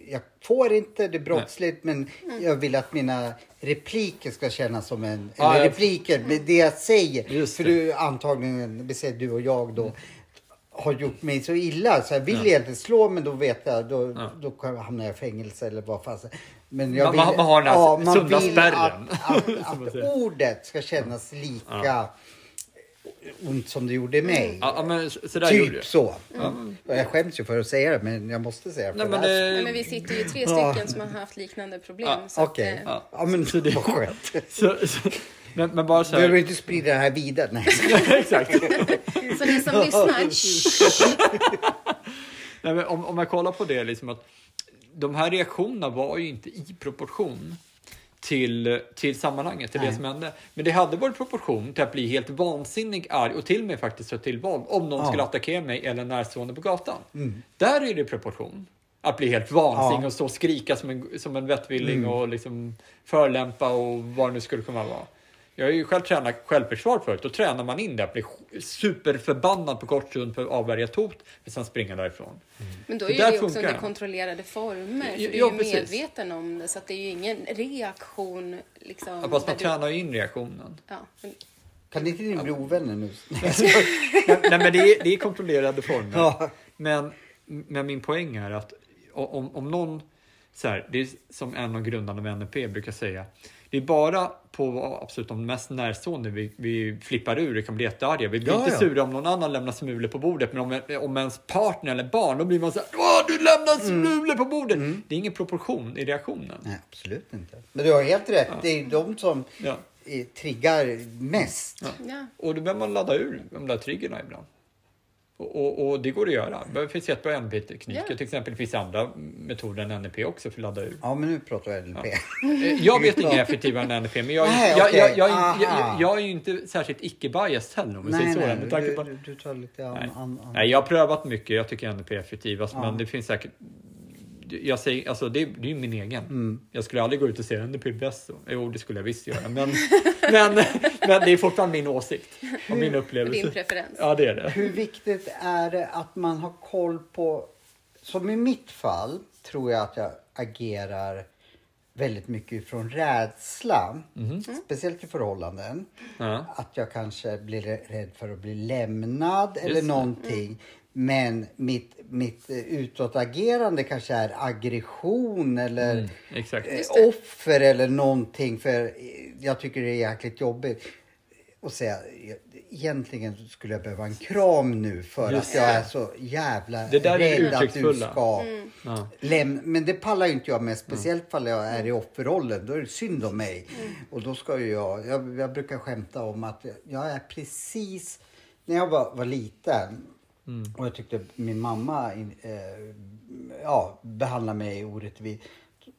S1: jag får inte, det är brottsligt men jag vill att mina repliker ska kännas som en...
S2: Ja,
S1: eller
S2: jag-
S1: repliker, med det jag säger.
S2: Just
S1: för
S2: det.
S1: du antagligen, vi säger du och jag då, har gjort mig så illa så jag vill egentligen slå men då vet jag, då,
S2: Ja.
S1: då hamnar jag i fängelse eller vad fan. Men jag
S2: Man-
S1: vill,
S2: man- man har den här
S1: man
S2: sunda
S1: vill
S2: spärren,
S1: Att, att, att
S2: säger.
S1: ordet ska kännas lika ont som det gjorde mig.
S2: ja, ja, men så så där gjorde
S1: Typ
S2: jag.
S1: så. Och Jag skäms ju för att säga det men jag måste säga det.
S2: Nej, men
S1: det
S3: Nej, men vi sitter ju tre
S1: Ja.
S3: stycken som har haft liknande problem. Att,
S1: Okej.
S3: eh,
S2: Ja.
S1: Ja men
S2: det-
S1: vad skönt.
S2: så, så, men, men bara så
S1: Behöver
S2: här.
S1: inte sprida det här vidare. Nej.
S2: Exakt.
S3: Så ni som lyssnar,
S2: Nej, men om, om jag kollar på det, liksom att de här reaktionerna var ju inte i proportion till, till sammanhanget, till det
S1: Nej.
S2: som hände. Men det hade varit proportion till att bli helt vansinnig arg och till och med faktiskt ta till våld om någon
S1: Ja.
S2: skulle attackera mig eller närstående på gatan. Där är det proportion. Att bli helt vansinnig
S1: Ja.
S2: och stå och skrika som en, som en vettvilling och liksom förlämpa och vad det nu skulle kunna vara. Jag har ju själv tränat självförsvar förut. Då tränar man in det att bli superförbannad på kort stund för att avvärja ett hot, men sen springa därifrån.
S3: Men då är ju det också
S2: funkar
S3: under kontrollerade former. För
S2: Ja,
S3: du är
S2: ja,
S3: ju
S2: precis.
S3: medveten om det. Så att det är ju ingen reaktion. Liksom,
S2: Ja, fast man
S3: du-
S2: tränar ju in reaktionen.
S3: Ja, men,
S1: Kan inte ni bli ovänner nu?
S2: Nej, nej men det är, det är kontrollerade former.
S1: Ja.
S2: Men, men min poäng är att om, om någon, så här, det är som en av grundarna av NLP brukar säga, det är bara på absolut de mest närstående vi, vi flippar ur och kan bli jättearga. Vi blir
S1: Ja,
S2: inte
S1: ja.
S2: sura om någon annan lämnar smulor på bordet, men om, om ens partner eller barn, då blir man så här, Åh, du lämnar smulor på bordet! Det är ingen proportion i reaktionen.
S1: Nej, absolut inte. Men du har helt rätt. Det är de som
S2: Ja.
S1: triggar mest.
S3: ja.
S2: Och då behöver man ladda ur de där triggerna ibland. Och, och, det går att göra. Det finns jättebra NLP-tekniker.
S3: Ja.
S2: Till exempel det finns andra metoder än NLP också för att ladda ur.
S1: Ja, men nu pratar vi LP.
S2: Eh, Jag vet inget effektivare än NLP, men jag, är-
S1: Nej,
S2: jag,
S1: okej.
S2: jag, jag, jag,
S1: Aha.
S2: jag, jag är ju inte särskilt icke-biased heller om vi säger
S1: Nej,
S2: så.
S1: nej, du,
S2: på,
S1: du, du tar lite an,
S2: nej.
S1: an, an.
S2: nej, jag har prövat mycket. Jag tycker NLP är effektivast,
S1: Ja.
S2: men det finns säkert jag säger, alltså det, det är ju min egen.
S1: Mm.
S2: Jag skulle aldrig gå ut och säga bäst. så. Jo, det skulle jag visst göra. Men, men, men det är fortfarande min åsikt och min upplevelse.
S3: din preferens.
S2: Ja, det är det.
S1: Hur viktigt är det att man har koll på... Som i mitt fall tror jag att jag agerar väldigt mycket från rädsla. Speciellt i förhållanden.
S2: Ja.
S1: Att jag kanske blir rädd för att bli lämnad eller
S2: det.
S1: någonting. Men mitt, mitt eh, utåtagerande kanske är aggression eller
S2: Mm,
S1: eh, offer eller någonting. För eh, jag tycker det är jäkligt jobbigt att säga egentligen skulle jag behöva en kram nu för
S2: Just
S1: att jag är så jävla
S2: Det där är
S1: rädd att du ska
S2: Ja.
S1: lämna. Men det pallar ju inte jag med. Speciellt fall jag är i offerrollen. Då är det synd om mig. Och då ska ju jag, jag, jag brukar skämta om att jag är precis, när jag var, var liten och jag tyckte min mamma in, eh, ja, behandlade mig orättvist.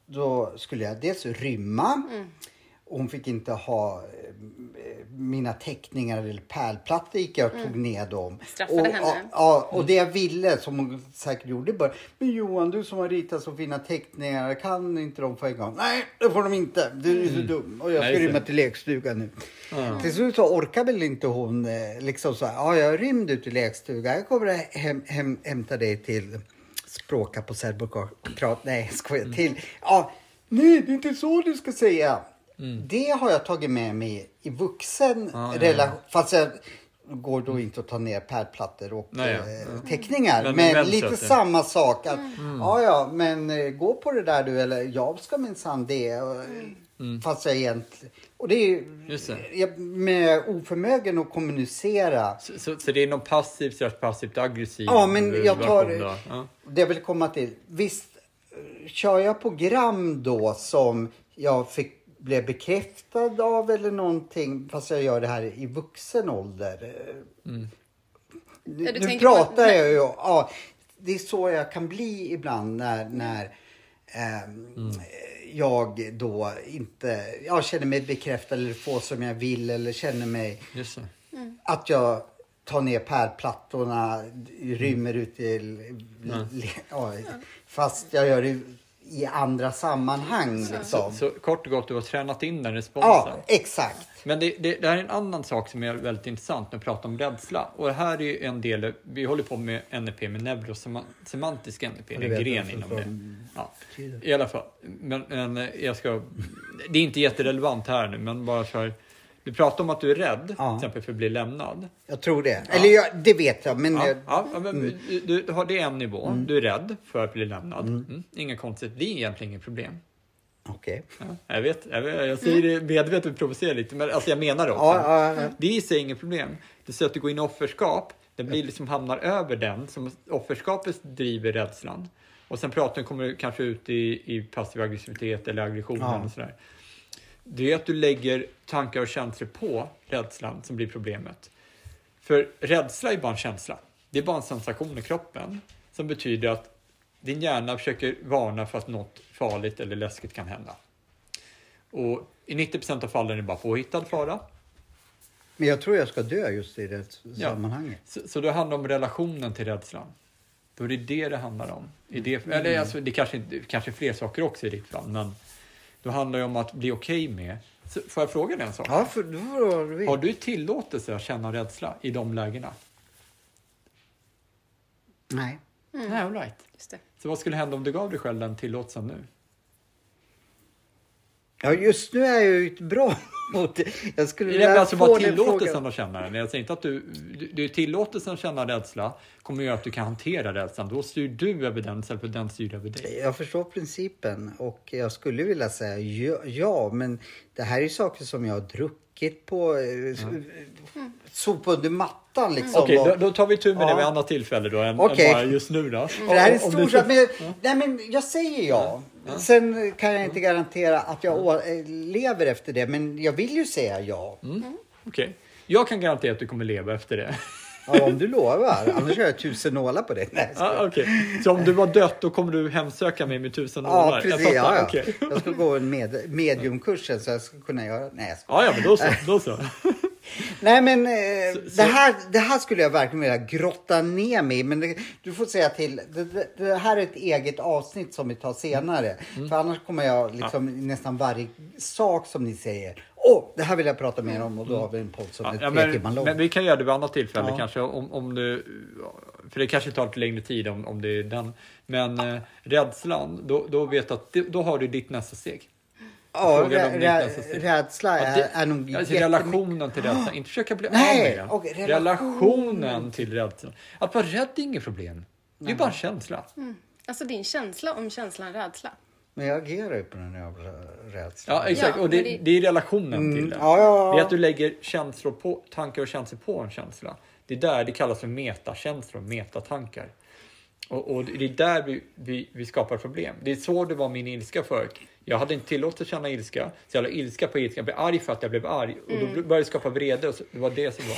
S1: Då skulle jag dels rymma. Och hon fick inte ha eh, mina teckningar eller pärlplattor gick jag och tog ner dem.
S3: Straffade
S1: och,
S3: henne.
S1: Ja, och det jag ville, som hon säkert gjorde bara. Men Johan, du som har ritat så fina teckningar, kan inte de få en gång? Nej, det får de inte. Du är så dum. Och jag
S2: Nej,
S1: ska
S2: så.
S1: rymma till lekstugan nu. Till slut så orkar väl inte hon eh, liksom så här, ja jag rymde ut till lekstugan. Jag kommer hem, hem, hämta dig till språka på serbokrat. Nej, skojar. Till, ja, nej, det är inte så du ska säga. Det har jag tagit med mig i vuxen
S2: Ja, ja,
S1: relation. Fast jag går då inte att ta ner pärlplattor och
S2: Nej, ja.
S1: eh, teckningar.
S2: Men
S1: Men,
S2: med
S1: lite
S2: ja.
S1: samma sak. Att, Ja, ja, men eh, gå på det där du. Eller jag ska minsann det. och- Fast jag egentligen... Och det är ju
S2: Mm.
S1: Jag, med oförmögen att kommunicera.
S2: Så, så, så det är någon passiv slash passivt aggressiv
S1: Ja, men jag tar...
S2: Ja.
S1: Det jag vill komma till. Visst, eh, kör jag program då som jag fick blev bekräftad av eller någonting fast jag gör det här i vuxen ålder. eh,
S2: Mm.
S1: Nu,
S3: Ja,
S1: nu
S3: tänker på-
S1: pratar jag ju, ja, det är så jag kan bli ibland när, när ehm,
S2: Mm.
S1: jag då inte jag känner mig bekräftad eller får som jag vill eller känner mig
S2: det.
S1: att jag tar ner pärlplattorna, rymmer ut till... Ja, fast jag gör det i andra sammanhang liksom.
S2: Så kort och gott, du har tränat in den responsen.
S1: Ja, exakt.
S2: Men det, det, det här är en annan sak som är väldigt intressant när vi pratar om rädsla. Och det här är ju en del, vi håller på med NLP med neurosemantisk NLP, det
S1: det
S2: är en gren inom det. Ja, I alla fall, men, men jag ska, det är inte jätterelevant här nu, men bara för, du pratar om att du är rädd,
S1: Ja.
S2: till exempel för att bli lämnad.
S1: Jag tror det. Eller jag, det vet jag, men...
S2: Ja,
S1: jag,
S2: ja, ja, men du, du har det är en nivå,
S1: Mm.
S2: du är rädd för att bli lämnad. Mm. Inga konstigt, det är egentligen inget problem.
S1: Okej.
S2: Ja, jag vet, jag, vet, jag säger det medvetet och provocerar lite, men alltså jag menar det också.
S1: Ja, ja, ja.
S2: Det är i sig inget problem. Det så att du går in i offerskap, det blir liksom hamnar över den, som offerskapet driver rädslan. Och sen pratar kommer du kanske ut i, i passiv aggressivitet eller aggressionen
S1: Ja.
S2: och sådär. Det är att du lägger tankar och känslor på rädslan som blir problemet. För rädsla är bara en känsla. Det är bara en sensation i kroppen som betyder att din hjärna försöker varna för att något farligt eller läskigt kan hända. Och i 90% av fallen är det bara påhittad fara.
S1: Men jag tror jag ska dö just i det
S2: Ja.
S1: sammanhanget.
S2: Så, så det handlar om relationen till rädslan. Då är det det det handlar om. I det, eller alltså, det kanske, inte- kanske fler saker också i ditt fall, men då handlar det om att bli okej med. Så, får jag fråga dig en sak?
S1: Ja, för då får du
S2: Har du tillåtelse att känna rädsla i de lägena?
S1: Nej.
S2: Nej, all right.
S3: Just det.
S2: Så vad skulle hända om du gav dig själv den tillåtelsen nu?
S1: Ja, just nu är jag ju ett bra mot det. Jag skulle
S2: Det är alltså bara tillåtelsen att känna den. Jag säger inte att du, du, du tillåtelsen att känna rädsla kommer göra att du kan hantera rädslan. Då styr du över den istället för att den styr över dig.
S1: Jag förstår principen och jag skulle vilja säga ja, men det här är saker som jag har druckit på. Mm. Sopa under mattan liksom.
S2: Okej,
S1: och-
S2: då, då tar vi tur med det
S1: Ja.
S2: vid ett annat tillfälle då, än,
S1: Okej.
S2: än bara just nu då.
S1: För det här är stor
S2: du-.
S1: Men, nej, men jag säger ja. Sen kan jag inte garantera att jag eh, lever efter det, men jag vill ju säga ja.
S2: Okej. Jag kan garantera att du kommer leva efter det.
S1: Ja om du lovar. Annars har jag tusen nålar på det. Nej, jag.
S2: Ja, okej. Så om du var dött då kommer du hemsöka mig med tusen
S1: Ja,
S2: nålar? Jag
S1: precis.
S2: fattar,
S1: Ja, ja.
S2: okej.
S1: Jag ska gå en med, mediumkursen så jag ska kunna göra... Nej, jag skojar.
S2: Ja, ja, men då så. Då så.
S1: Nej men eh, det, här, det här skulle jag verkligen vilja grotta ner mig. Men det, du får säga till. Det, det, här är ett eget avsnitt som vi tar senare.
S2: Mm.
S1: För annars kommer jag liksom nästan varje sak som ni säger. Åh, det här vill jag prata mer om och då har vi en podd som
S2: Ja,
S1: är
S2: ja,
S1: tre
S2: men,
S1: timmar lång.
S2: men vi kan göra det vid annat tillfälle
S1: Ja.
S2: kanske. Om, om du, för det kanske tar lite längre tid om, om det är den. Men eh, rädslan, då, då vet du att det, då har du ditt nästa steg.
S1: ja, rä, rädsla är,
S2: det-
S1: är nog
S2: alltså, relationen till rädslan, inte försöka bli
S1: Nej,
S2: av med den.
S1: okej,
S2: relationen.
S1: relationen.
S2: till rädslan. Att vara rädd är inget problem. Det är bara en känsla.
S3: Alltså din känsla om känslan rädsla.
S1: Men jag agerar ju på den jävla rädslan.
S2: Ja, exakt.
S3: Ja,
S2: och det,
S3: det-
S2: det är relationen till det.
S1: ja, ja, ja.
S2: Det är att du lägger känslor på, tankar och känslor på en känsla. Det är där det kallas för metakänslor, metatankar. Och, och det är där vi, vi, vi skapar problem. Det är så det var min ilska förut. Jag hade inte tillåtit att känna ilska, så jag la ilska på ilska. Jag blev arg för att jag blev arg och då började det skapa vrede. Och så, det var det som var.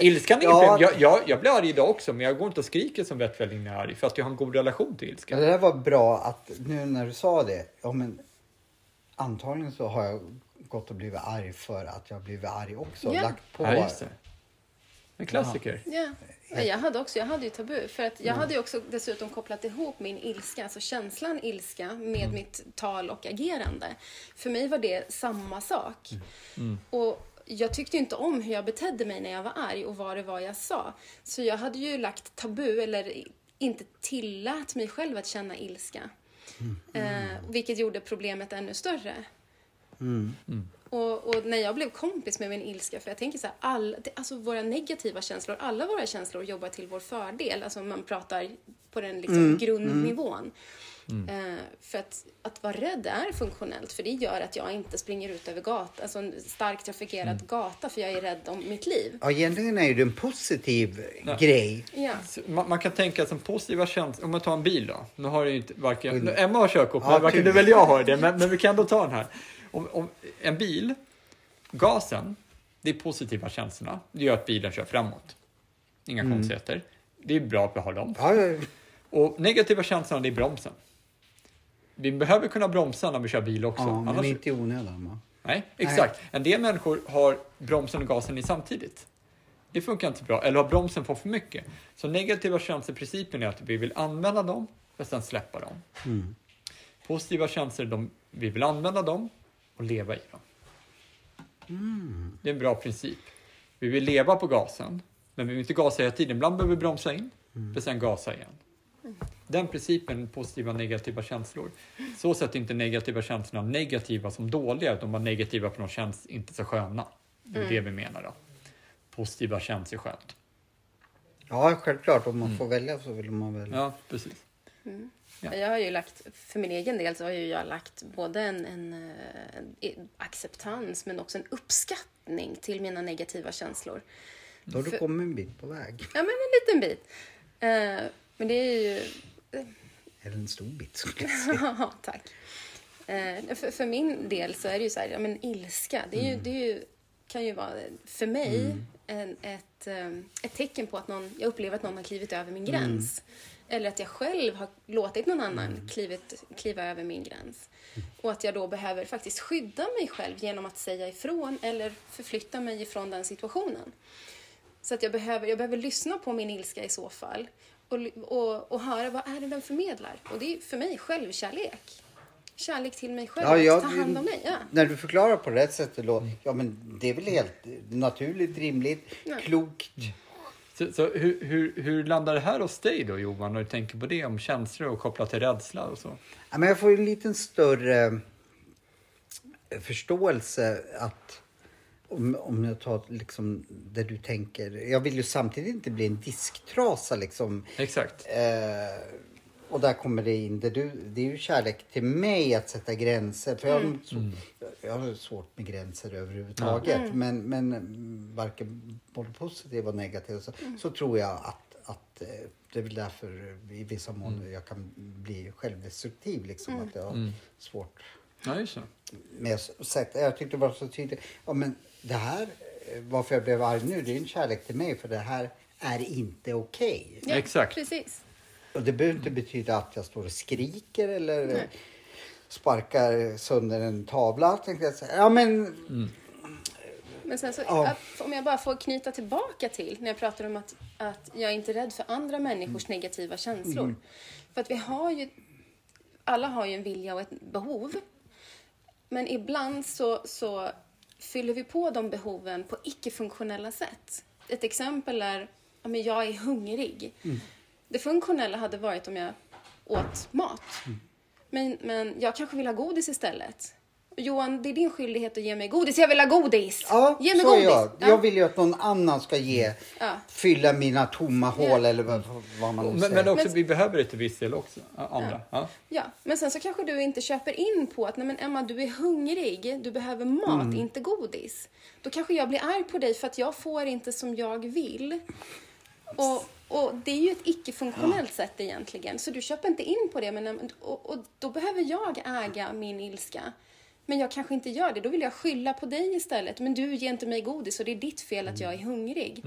S2: Ilskan är
S1: Ja.
S2: Jag, jag, jag blir arg idag också, men jag går inte och skriker som jag är arg, för att jag har en god relation till ilska.
S1: Ja, det där var bra att nu när du sa det. Ja, men antagligen så har jag gått och blivit arg för att jag blivit arg också.
S3: Ja.
S1: Lagt på.
S2: Ja, just det. En klassiker.
S3: Ja. Men jag hade också, jag hade ju tabu. För att jag hade ju också dessutom kopplat ihop min ilska, alltså känslan ilska, med mitt tal och agerande. För mig var det samma sak. Och jag tyckte inte om hur jag betedde mig när jag var arg och vad det var jag sa. Så jag hade ju lagt tabu, eller inte tillät mig själv att känna ilska. Eh, vilket gjorde problemet ännu större. Och, och när jag blev kompis med min ilska, för jag tänker så här, all, det, alltså våra negativa känslor, alla våra känslor jobbar till vår fördel. Alltså man pratar på den liksom grundnivån. Eh, för att, att vara rädd är funktionellt, för det gör att jag inte springer ut över gatan, alltså en starkt trafikerad gata, för jag är rädd om mitt liv.
S1: Ja, egentligen är det en positiv
S2: Ja.
S1: grej.
S3: Ja.
S2: Man, man kan tänka som positiva känslor. Om man tar en bil då. Nu har ju inte varken... nu, Emma har körkort,
S1: Ja,
S2: men varken du eller jag har det. Men, men vi kan ändå ta den här. Om, om en bil, gasen, det är positiva känslorna. Det gör att bilen kör framåt. Inga konstigheter. Det är bra att vi har dem.
S1: Ja, ja,
S2: Och negativa känslorna, det är bromsen. Vi behöver kunna bromsa när vi kör bil också.
S1: ja, men
S2: Annars,
S1: inte i onödan. Va?
S2: Nej, exakt. En del människor har bromsen och gasen i samtidigt. Det funkar inte bra. Eller har bromsen fått för mycket. Så negativa känsloprincipen är att vi vill använda dem och sen släppa dem. Positiva känslor, de, vi vill använda dem och leva i dem. Det är en bra princip. Vi vill leva på gasen, men vi vill inte gasa hela tiden. Ibland behöver vi bromsa in, för sen gasa igen. Den principen, positiva och negativa känslor. Så sätt inte negativa känslorna negativa som dåliga, utan bara negativa för de känns inte så sköna. Det är det vi menar då. Positiva känns ju skönt.
S1: Ja, självklart. Om man får välja så vill man väl.
S2: Ja, precis. Ja.
S3: Jag har ju lagt, för min egen del så har ju jag lagt både en, en, eh, en acceptans men också en uppskattning till mina negativa känslor.
S1: Då har du
S3: För-
S1: kommit en bit på väg.
S3: Ja, men en liten bit. Eh, men det är ju...
S1: Eller en stor bit skulle jag säga.
S3: Tack. Eh, för, för min del så är det ju så här, ja, men ilska, det, är ju, det är ju, kan ju vara för mig en, ett, eh, ett tecken på att någon, jag upplever att någon har klivit över min gräns. Eller att jag själv har låtit någon annan klivit, kliva över min gräns. Och att jag då behöver faktiskt skydda mig själv genom att säga ifrån eller förflytta mig ifrån den situationen. Så att jag behöver, jag behöver lyssna på min ilska i så fall. Och, och, och höra vad är det den förmedlar. Och det är för mig självkärlek. Kärlek till mig själv.
S1: Ja, jag-
S3: ta hand om mig. Ja.
S1: När du förklarar på rätt sätt då, ja men det är väl helt naturligt, rimligt,
S3: Ja.
S1: klokt.
S2: Så, så hur, hur, hur landar det här hos dig då Johan, när du tänker på det om känslor och kopplat till rädsla och så?
S1: Ja, men jag får en liten större förståelse att om, om jag tar liksom det du tänker. Jag vill ju samtidigt inte bli en disktrasa liksom.
S2: Exakt.
S1: Eh, och där kommer det in. Det, du, det är ju kärlek till mig att sätta gränser. För jag, har så, jag har svårt med gränser överhuvudtaget. Men, men mm, varken både positiv och negativ. Så, så tror jag att, att eh, det är väl därför i vissa mån jag kan bli självdestruktiv. Liksom, Att jag har svårt
S2: Ja, just det.
S1: med sätt. Jag tyckte det var så tydligt. Ja, men det här, eh, varför jag blev arg nu, det är en kärlek till mig. För det här är inte okej.
S3: Ja,
S2: Exakt.
S3: Precis.
S1: Och det behöver inte betyda att jag står och skriker eller
S3: Nej.
S1: sparkar sönder en tavla. Tänkte jag säga. Ja, men
S3: Men sen så,
S1: Ja.
S3: att, om jag bara får knyta tillbaka till när jag pratar om att, att jag är inte rädd för andra människors negativa känslor. För att vi har ju, alla har ju en vilja och ett behov. Men ibland så, så fyller vi på de behoven på icke-funktionella sätt. Ett exempel är, ja, men jag är hungrig. Det funktionella hade varit om jag åt mat. Men, men jag kanske vill ha godis istället. Johan, det är din skyldighet att ge mig godis. Jag vill ha godis!
S1: ja,
S3: ge mig
S1: så
S3: godis!
S1: jag.
S3: Ja.
S1: Jag vill ju att någon annan ska ge,
S3: Ja.
S1: fylla mina tomma hål eller vad, vad man nu
S2: Men,
S1: säger.
S2: men också,
S3: Men-
S2: vi behöver det till viss del också. Ja, Andra. Ja.
S3: Ja, men sen så kanske du inte köper in på att nej men Emma, du är hungrig, du behöver mat,
S1: Mm.
S3: inte godis. Då kanske jag blir arg på dig för att jag får inte som jag vill. Och, och det är ju ett icke-funktionellt sätt egentligen, så du köper inte in på det. Men, och, och då behöver jag äga min ilska. Men jag kanske inte gör det, då vill jag skylla på dig istället. Men du ger inte mig godis och det är ditt fel att jag är hungrig.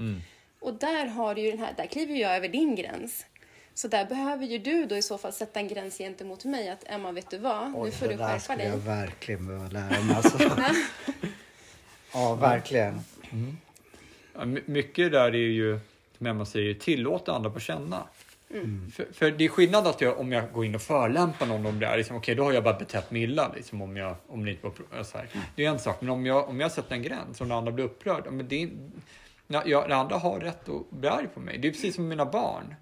S3: Och där har du ju den här, där kliver jag över din gräns. Så där behöver ju du då i så fall sätta en gräns gentemot mig att Emma, vet du vad? nu får
S1: det
S3: du
S1: där
S3: skärpa
S1: skulle
S3: dig.
S1: jag verkligen behöva lära mig. Alltså. ja, verkligen.
S2: Ja, my- mycket där är ju, som Emma säger, tillåta andra på känna. För, för det är skillnad att jag, om jag går in och förolämpar någon om det är liksom, okej då har jag bara betett mig illa liksom, om, jag, om det inte var så här. Det är en sak, men om jag, om jag sätter en gräns och den andra blir upprörd, men det är, ja, jag, den andra har rätt att bli arg på mig. Det är precis som mina barn.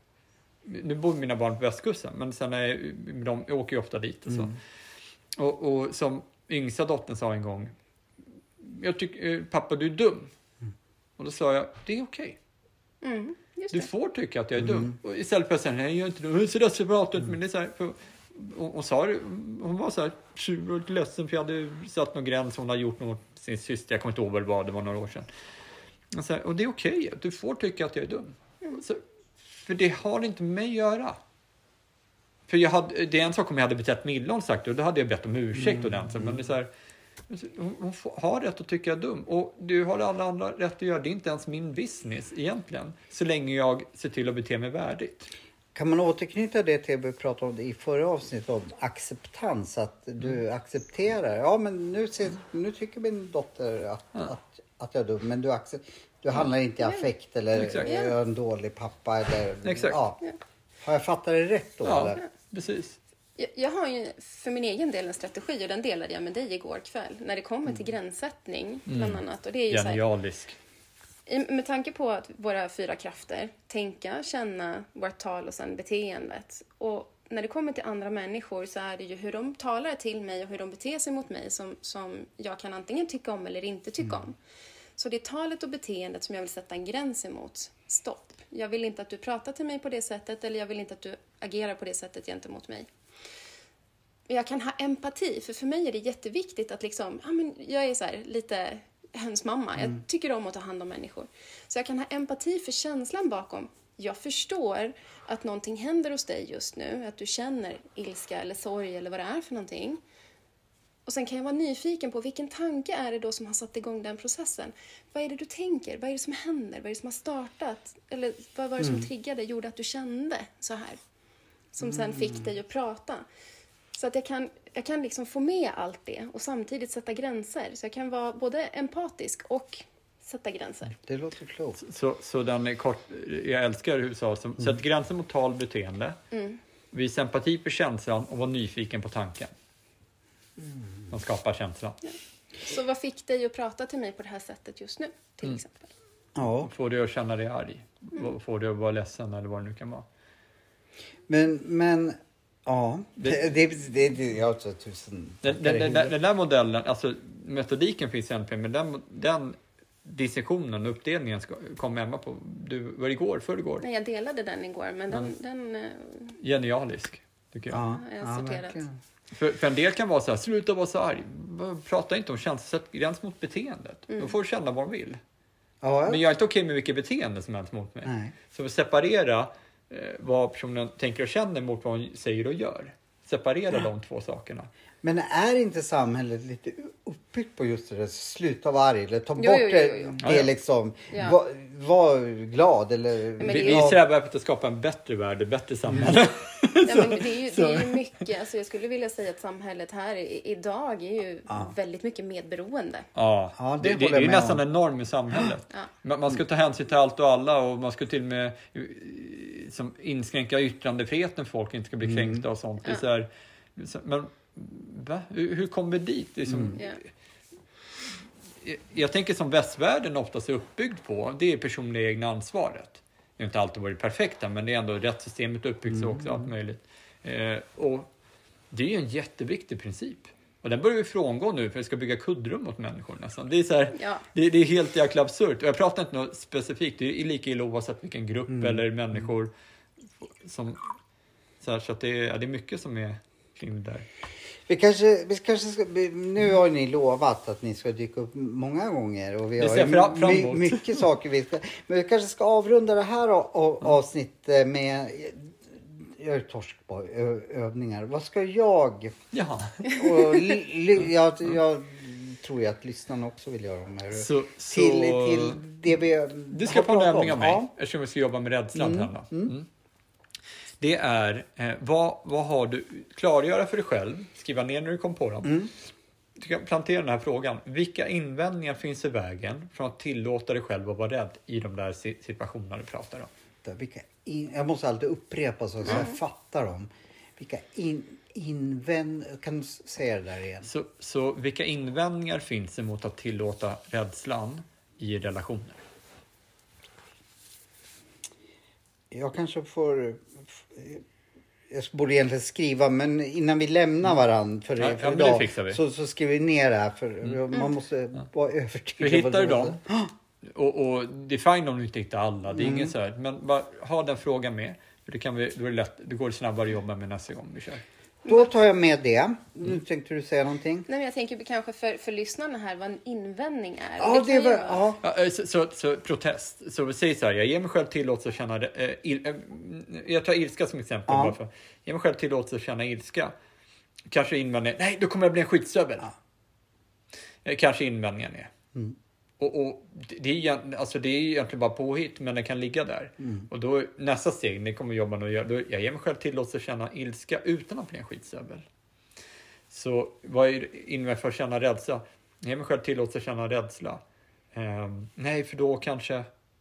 S2: Nu bor mina barn på västkusten, men sen är, de åker ju ofta dit och så. Och, och som yngsta dottern sa en gång, jag tycker, pappa du är dum. Och då sa jag, det är okej.
S3: Mm, just
S2: Du
S3: det.
S2: får tycka att jag är dum. Och istället för att säga, nej jag är inte dum, jag är så desperat ut. Men det är så här, för, hon, hon, sa, det- hon var så här sur och ledsen för jag hade satt någon gräns, hon hade gjort något sin syster, jag kommer inte ihåg vad det var, det var några år sedan. Och, så här, och det är okej, du får tycka att jag är dum. Så, för det har inte med mig att göra. För jag hade, det är en sak om jag hade betett mig illa och sagt och då hade jag bett om ursäkt ordentligt. Men det är så här, hon, har rätt att tycka jag är dum. Och du har alla andra rätt att göra. Det är inte ens min business egentligen. Så länge jag ser till att bete mig värdigt.
S1: Kan man återknyta det till det vi pratade om i förra avsnittet om acceptans? Att du
S2: Mm.
S1: accepterar. Ja, men nu, ser, nu tycker min dotter att, att, att jag är dum. Men du, accept, du handlar inte i affekt eller
S2: Exakt.
S1: jag är en dålig pappa. Eller,
S2: Exakt.
S1: Ja. Har jag fattat det rätt då?
S2: Ja,
S1: Eller?
S2: precis.
S3: Jag, har ju för min egen del en strategi och den delade jag med dig igår kväll. När det kommer till gränssättning bland annat. Och det är ju så här,
S2: Genialisk.
S3: Med tanke på att våra fyra krafter, tänka, känna, vårt tal och sen beteendet. Och när det kommer till andra människor så är det ju hur de talar till mig och hur de beter sig mot mig som, som jag kan antingen tycka om eller inte tycka om. Så det är talet och beteendet som jag vill sätta en gräns emot. Stopp. Jag vill inte att du pratar till mig på det sättet eller jag vill inte att du agerar på det sättet gentemot mig. Jag kan ha empati, för för mig är det jätteviktigt att liksom, ja men jag är så här lite hönsmamma, jag tycker om att ta hand om människor. Så jag kan ha empati för känslan bakom. Jag förstår att någonting händer hos dig just nu, att du känner ilska eller sorg eller vad det är för någonting. Och sen kan jag vara nyfiken på vilken tanke är det då som har satt igång den processen? Vad är det du tänker? Vad är det som händer? Vad är det som har startat? Eller vad var det som triggade, gjorde att du kände så här? Som sen fick dig att prata. Så att jag kan, jag kan liksom få med allt det och samtidigt sätta gränser. Så jag kan vara både empatisk och sätta gränser.
S1: Det låter klokt.
S2: Så, så den är kort, jag älskar hur du sa, som, sätt gränser mot tal och beteende. Visa empati för känslan och var nyfiken på tanken. Som skapar känslan.
S3: Så vad fick dig att prata till mig på det här sättet just nu, till exempel?
S1: Ja,
S2: Får du att känna dig arg? Får du att vara ledsen eller vad det nu kan vara?
S1: men, men ja.
S2: Det-
S1: Det, det, det, jag har så tusen
S2: Den, den, den, den där modellen, alltså metodiken finns i NLP, men den, den dissektionen och uppdelningen ska, kom Emma på, du, var det igår, förrgår?
S3: Nej, jag delade den igår, men den, den eh,
S2: Genialisk, tycker jag.
S1: Ja,
S3: jag har
S1: ja,
S3: sorterat.
S1: verkligen.
S2: För, för en del kan vara så här, sluta vara så arg. Prata inte om känslor, sätt gräns mot beteendet. Då får du känna vad de vill.
S1: Ja,
S2: Men jag är inte okej med vilket beteende som helst mot mig.
S1: Nej.
S2: Så separera vad personen tänker och känner mot vad hon säger och gör. Separera de två sakerna.
S1: Men är inte samhället lite uppbyggt på just det där, sluta vara arg eller ta
S3: Jo,
S1: bort
S3: jo, jo,
S1: det,
S3: jo.
S1: det
S2: Ja, ja.
S1: liksom,
S3: Ja.
S1: var, var glad eller...
S2: Vi,
S3: det är
S2: vi
S3: ju-
S2: strävar efter att skapa en bättre värld, ett bättre samhälle.
S3: Ja, men det, är ju, det är ju mycket, alltså jag skulle vilja säga att samhället här i, idag är ju väldigt mycket medberoende.
S2: Ja,
S1: Ja, det
S2: det, det, det är nästan en norm i samhället.
S3: Ja.
S2: Man, man ska ta hänsyn till allt och alla och man ska till och med eh, som inskränka yttrandefriheten, folk inte ska bli kränkta och sånt. Det är så här, men va? Hur, hur kommer vi dit? Det är som,
S3: Ja.
S2: jag, jag tänker som västvärlden oftast är uppbyggd på, det är personliga egna ansvaret. Det har inte alltid varit perfekta, men det är ändå rättssystemet uppbyggt så också, allt möjligt. Eh, och det är ju en jätteviktig princip. Och den börjar vi frångå nu för vi ska bygga kuddrum åt människor nästan. Det är, så här,
S3: Ja.
S2: det, det är helt jäkla absurt. Och jag pratar inte något specifikt, det är lika illa oavsett vilken grupp eller människor som... Så, här, så att det, är, ja, det är mycket som är kring det där.
S1: Vi kanske, vi kanske ska, nu har ni lovat att ni ska dyka upp många gånger och vi har
S2: fram-
S1: my, mycket saker vi ska, men vi kanske ska avrunda det här avsnittet med jag är torsk på ö- övningar. Vad ska jag
S2: Jaha.
S1: och li, li, jag, jag tror ju att lyssnarna också vill göra de här.
S2: Så,
S1: till,
S2: så,
S1: till det vi
S2: Du ska få en övning av mig
S1: Ja.
S2: eftersom vi ska jobba med rädslan
S1: Mm,
S2: här. Då. Mm. Det är eh, vad, vad har du, klargöra för dig själv, skriva ner när du kom på dem. Du kan plantera den här frågan. Vilka invändningar finns i vägen från att tillåta dig själv att vara rädd i de där si- situationerna du pratar om?
S1: Vilka in, jag måste alltid upprepa så att jag fattar dem. Vilka in, invänd... Kan du säga det där igen?
S2: Så, så vilka invändningar finns det mot att tillåta rädslan i relationer?
S1: Jag kanske får... Jag borde egentligen skriva, men innan vi lämnar varandra för,
S2: Ja, ja,
S1: för
S2: det
S1: idag. Så, så skriver vi ner det här. För Man måste vara
S2: Du
S1: övertygad.
S2: hittar
S1: vad
S2: du dem. Och, och det är fine om du inte hittar alla. Det är inget så här. Men bara ha den frågan med. För det, kan vi, då, är det lätt, då går det snabbare att jobba med nästa gång vi kör.
S1: Då tar jag med det. Nu tänkte du säga någonting?
S3: Nej, men jag tänker kanske för, för lyssnarna här vad en invändning är.
S1: Ja, det
S3: ju
S1: var... Ja.
S2: Ja, eh, så, så, så protest. Så vi säger så här, jag ger mig själv tillåtelse att känna... Eh, il, eh, jag tar ilska som exempel.
S1: Ja.
S2: Bara för, jag ger mig själv tillåtelse att känna ilska. Kanske invändningen, nej då kommer jag bli en skitstövel. Eh, Kanske invändningen är. Och, och det, det, är, alltså det är egentligen bara påhitt, men det kan ligga där. Och då nästa steg, ni kommer jobba och göra, då, jag ger mig själv tillåtelse att känna ilska utan att bli en skitstövel. Så vad är invändningen för att känna rädsla? Jag ger mig själv tillåtelse att känna rädsla. Ehm, nej, för då kanske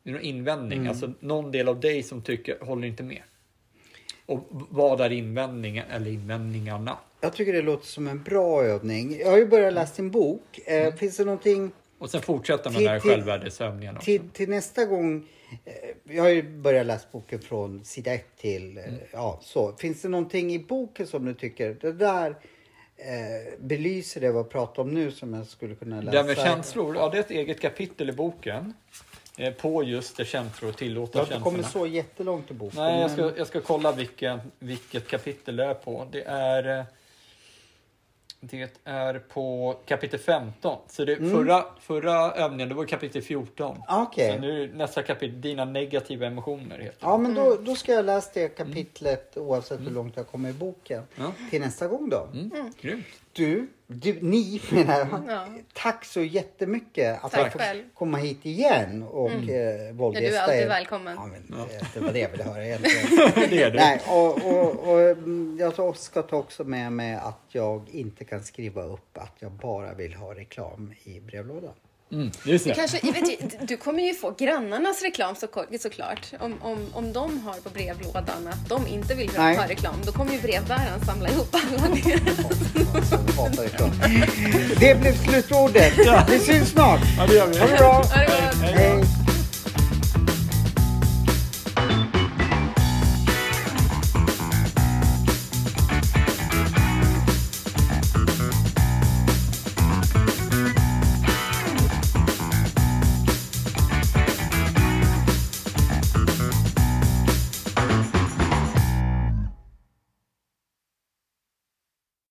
S2: det är någon invändning, alltså någon del av dig som tycker, håller inte med. Och vad är invändningen eller invändningarna?
S1: Jag tycker det låter som en bra övning. Jag har ju börjat läsa din bok. Eh,
S2: Mm.
S1: Finns det någonting
S2: Och sen fortsätta med
S1: Till-
S2: den här självvärdesövningen också.
S1: till, till nästa gång? Eh, jag har ju börjat läsa boken från sida ett till... Eh,
S2: Mm.
S1: ja, så. Finns det någonting i boken som du tycker, det där eh, belyser det vad jag pratar om nu som jag skulle kunna läsa?
S2: Det här med känslor, ja det är ett eget kapitel i boken. Eh, på just det känslor och tillåta
S1: Jag har inte
S2: känslorna.
S1: kommit så jättelångt i boken.
S2: Nej, jag ska, jag ska kolla vilken, vilket kapitel det är på. Det är, det är på kapitel 15. Så det, förra, förra övningen det var kapitel 14.
S1: Ah, Mm. Okej.
S2: Så nu är nästa kapitel Dina negativa emotioner. Heter det.
S1: Ja, men då, då ska jag läsa det kapitlet oavsett hur långt jag kommer i boken.
S2: Ja.
S1: Till nästa gång då.
S2: Mm. Grymt.
S1: Du, du, ni menar jag.
S3: Ja.
S1: Tack så jättemycket att
S3: Tack
S1: jag får
S3: själv.
S1: komma hit igen och mm. eh,
S3: Ja,
S1: våldgästa
S3: du är alltid
S1: er.
S3: välkommen.
S1: Ja, men, eh, det var det jag ville höra egentligen.
S2: Det är det.
S1: Nej, och, och, och mm, jag ska ta också med mig att jag inte kan skriva upp att jag bara vill ha reklam i brevlådan.
S2: Mm, just det.
S3: Kanske, vet, du kommer ju få grannarnas reklam så, såklart. Om, om, om de har på brevlådan att de inte vill
S1: Nej.
S3: ha reklam, då kommer ju brevbäraren samla ihop alla
S1: det. Blev slutordet. Vi syns snart.
S2: Ja, det gör vi.
S1: Ha det bra.
S3: Ha det gott.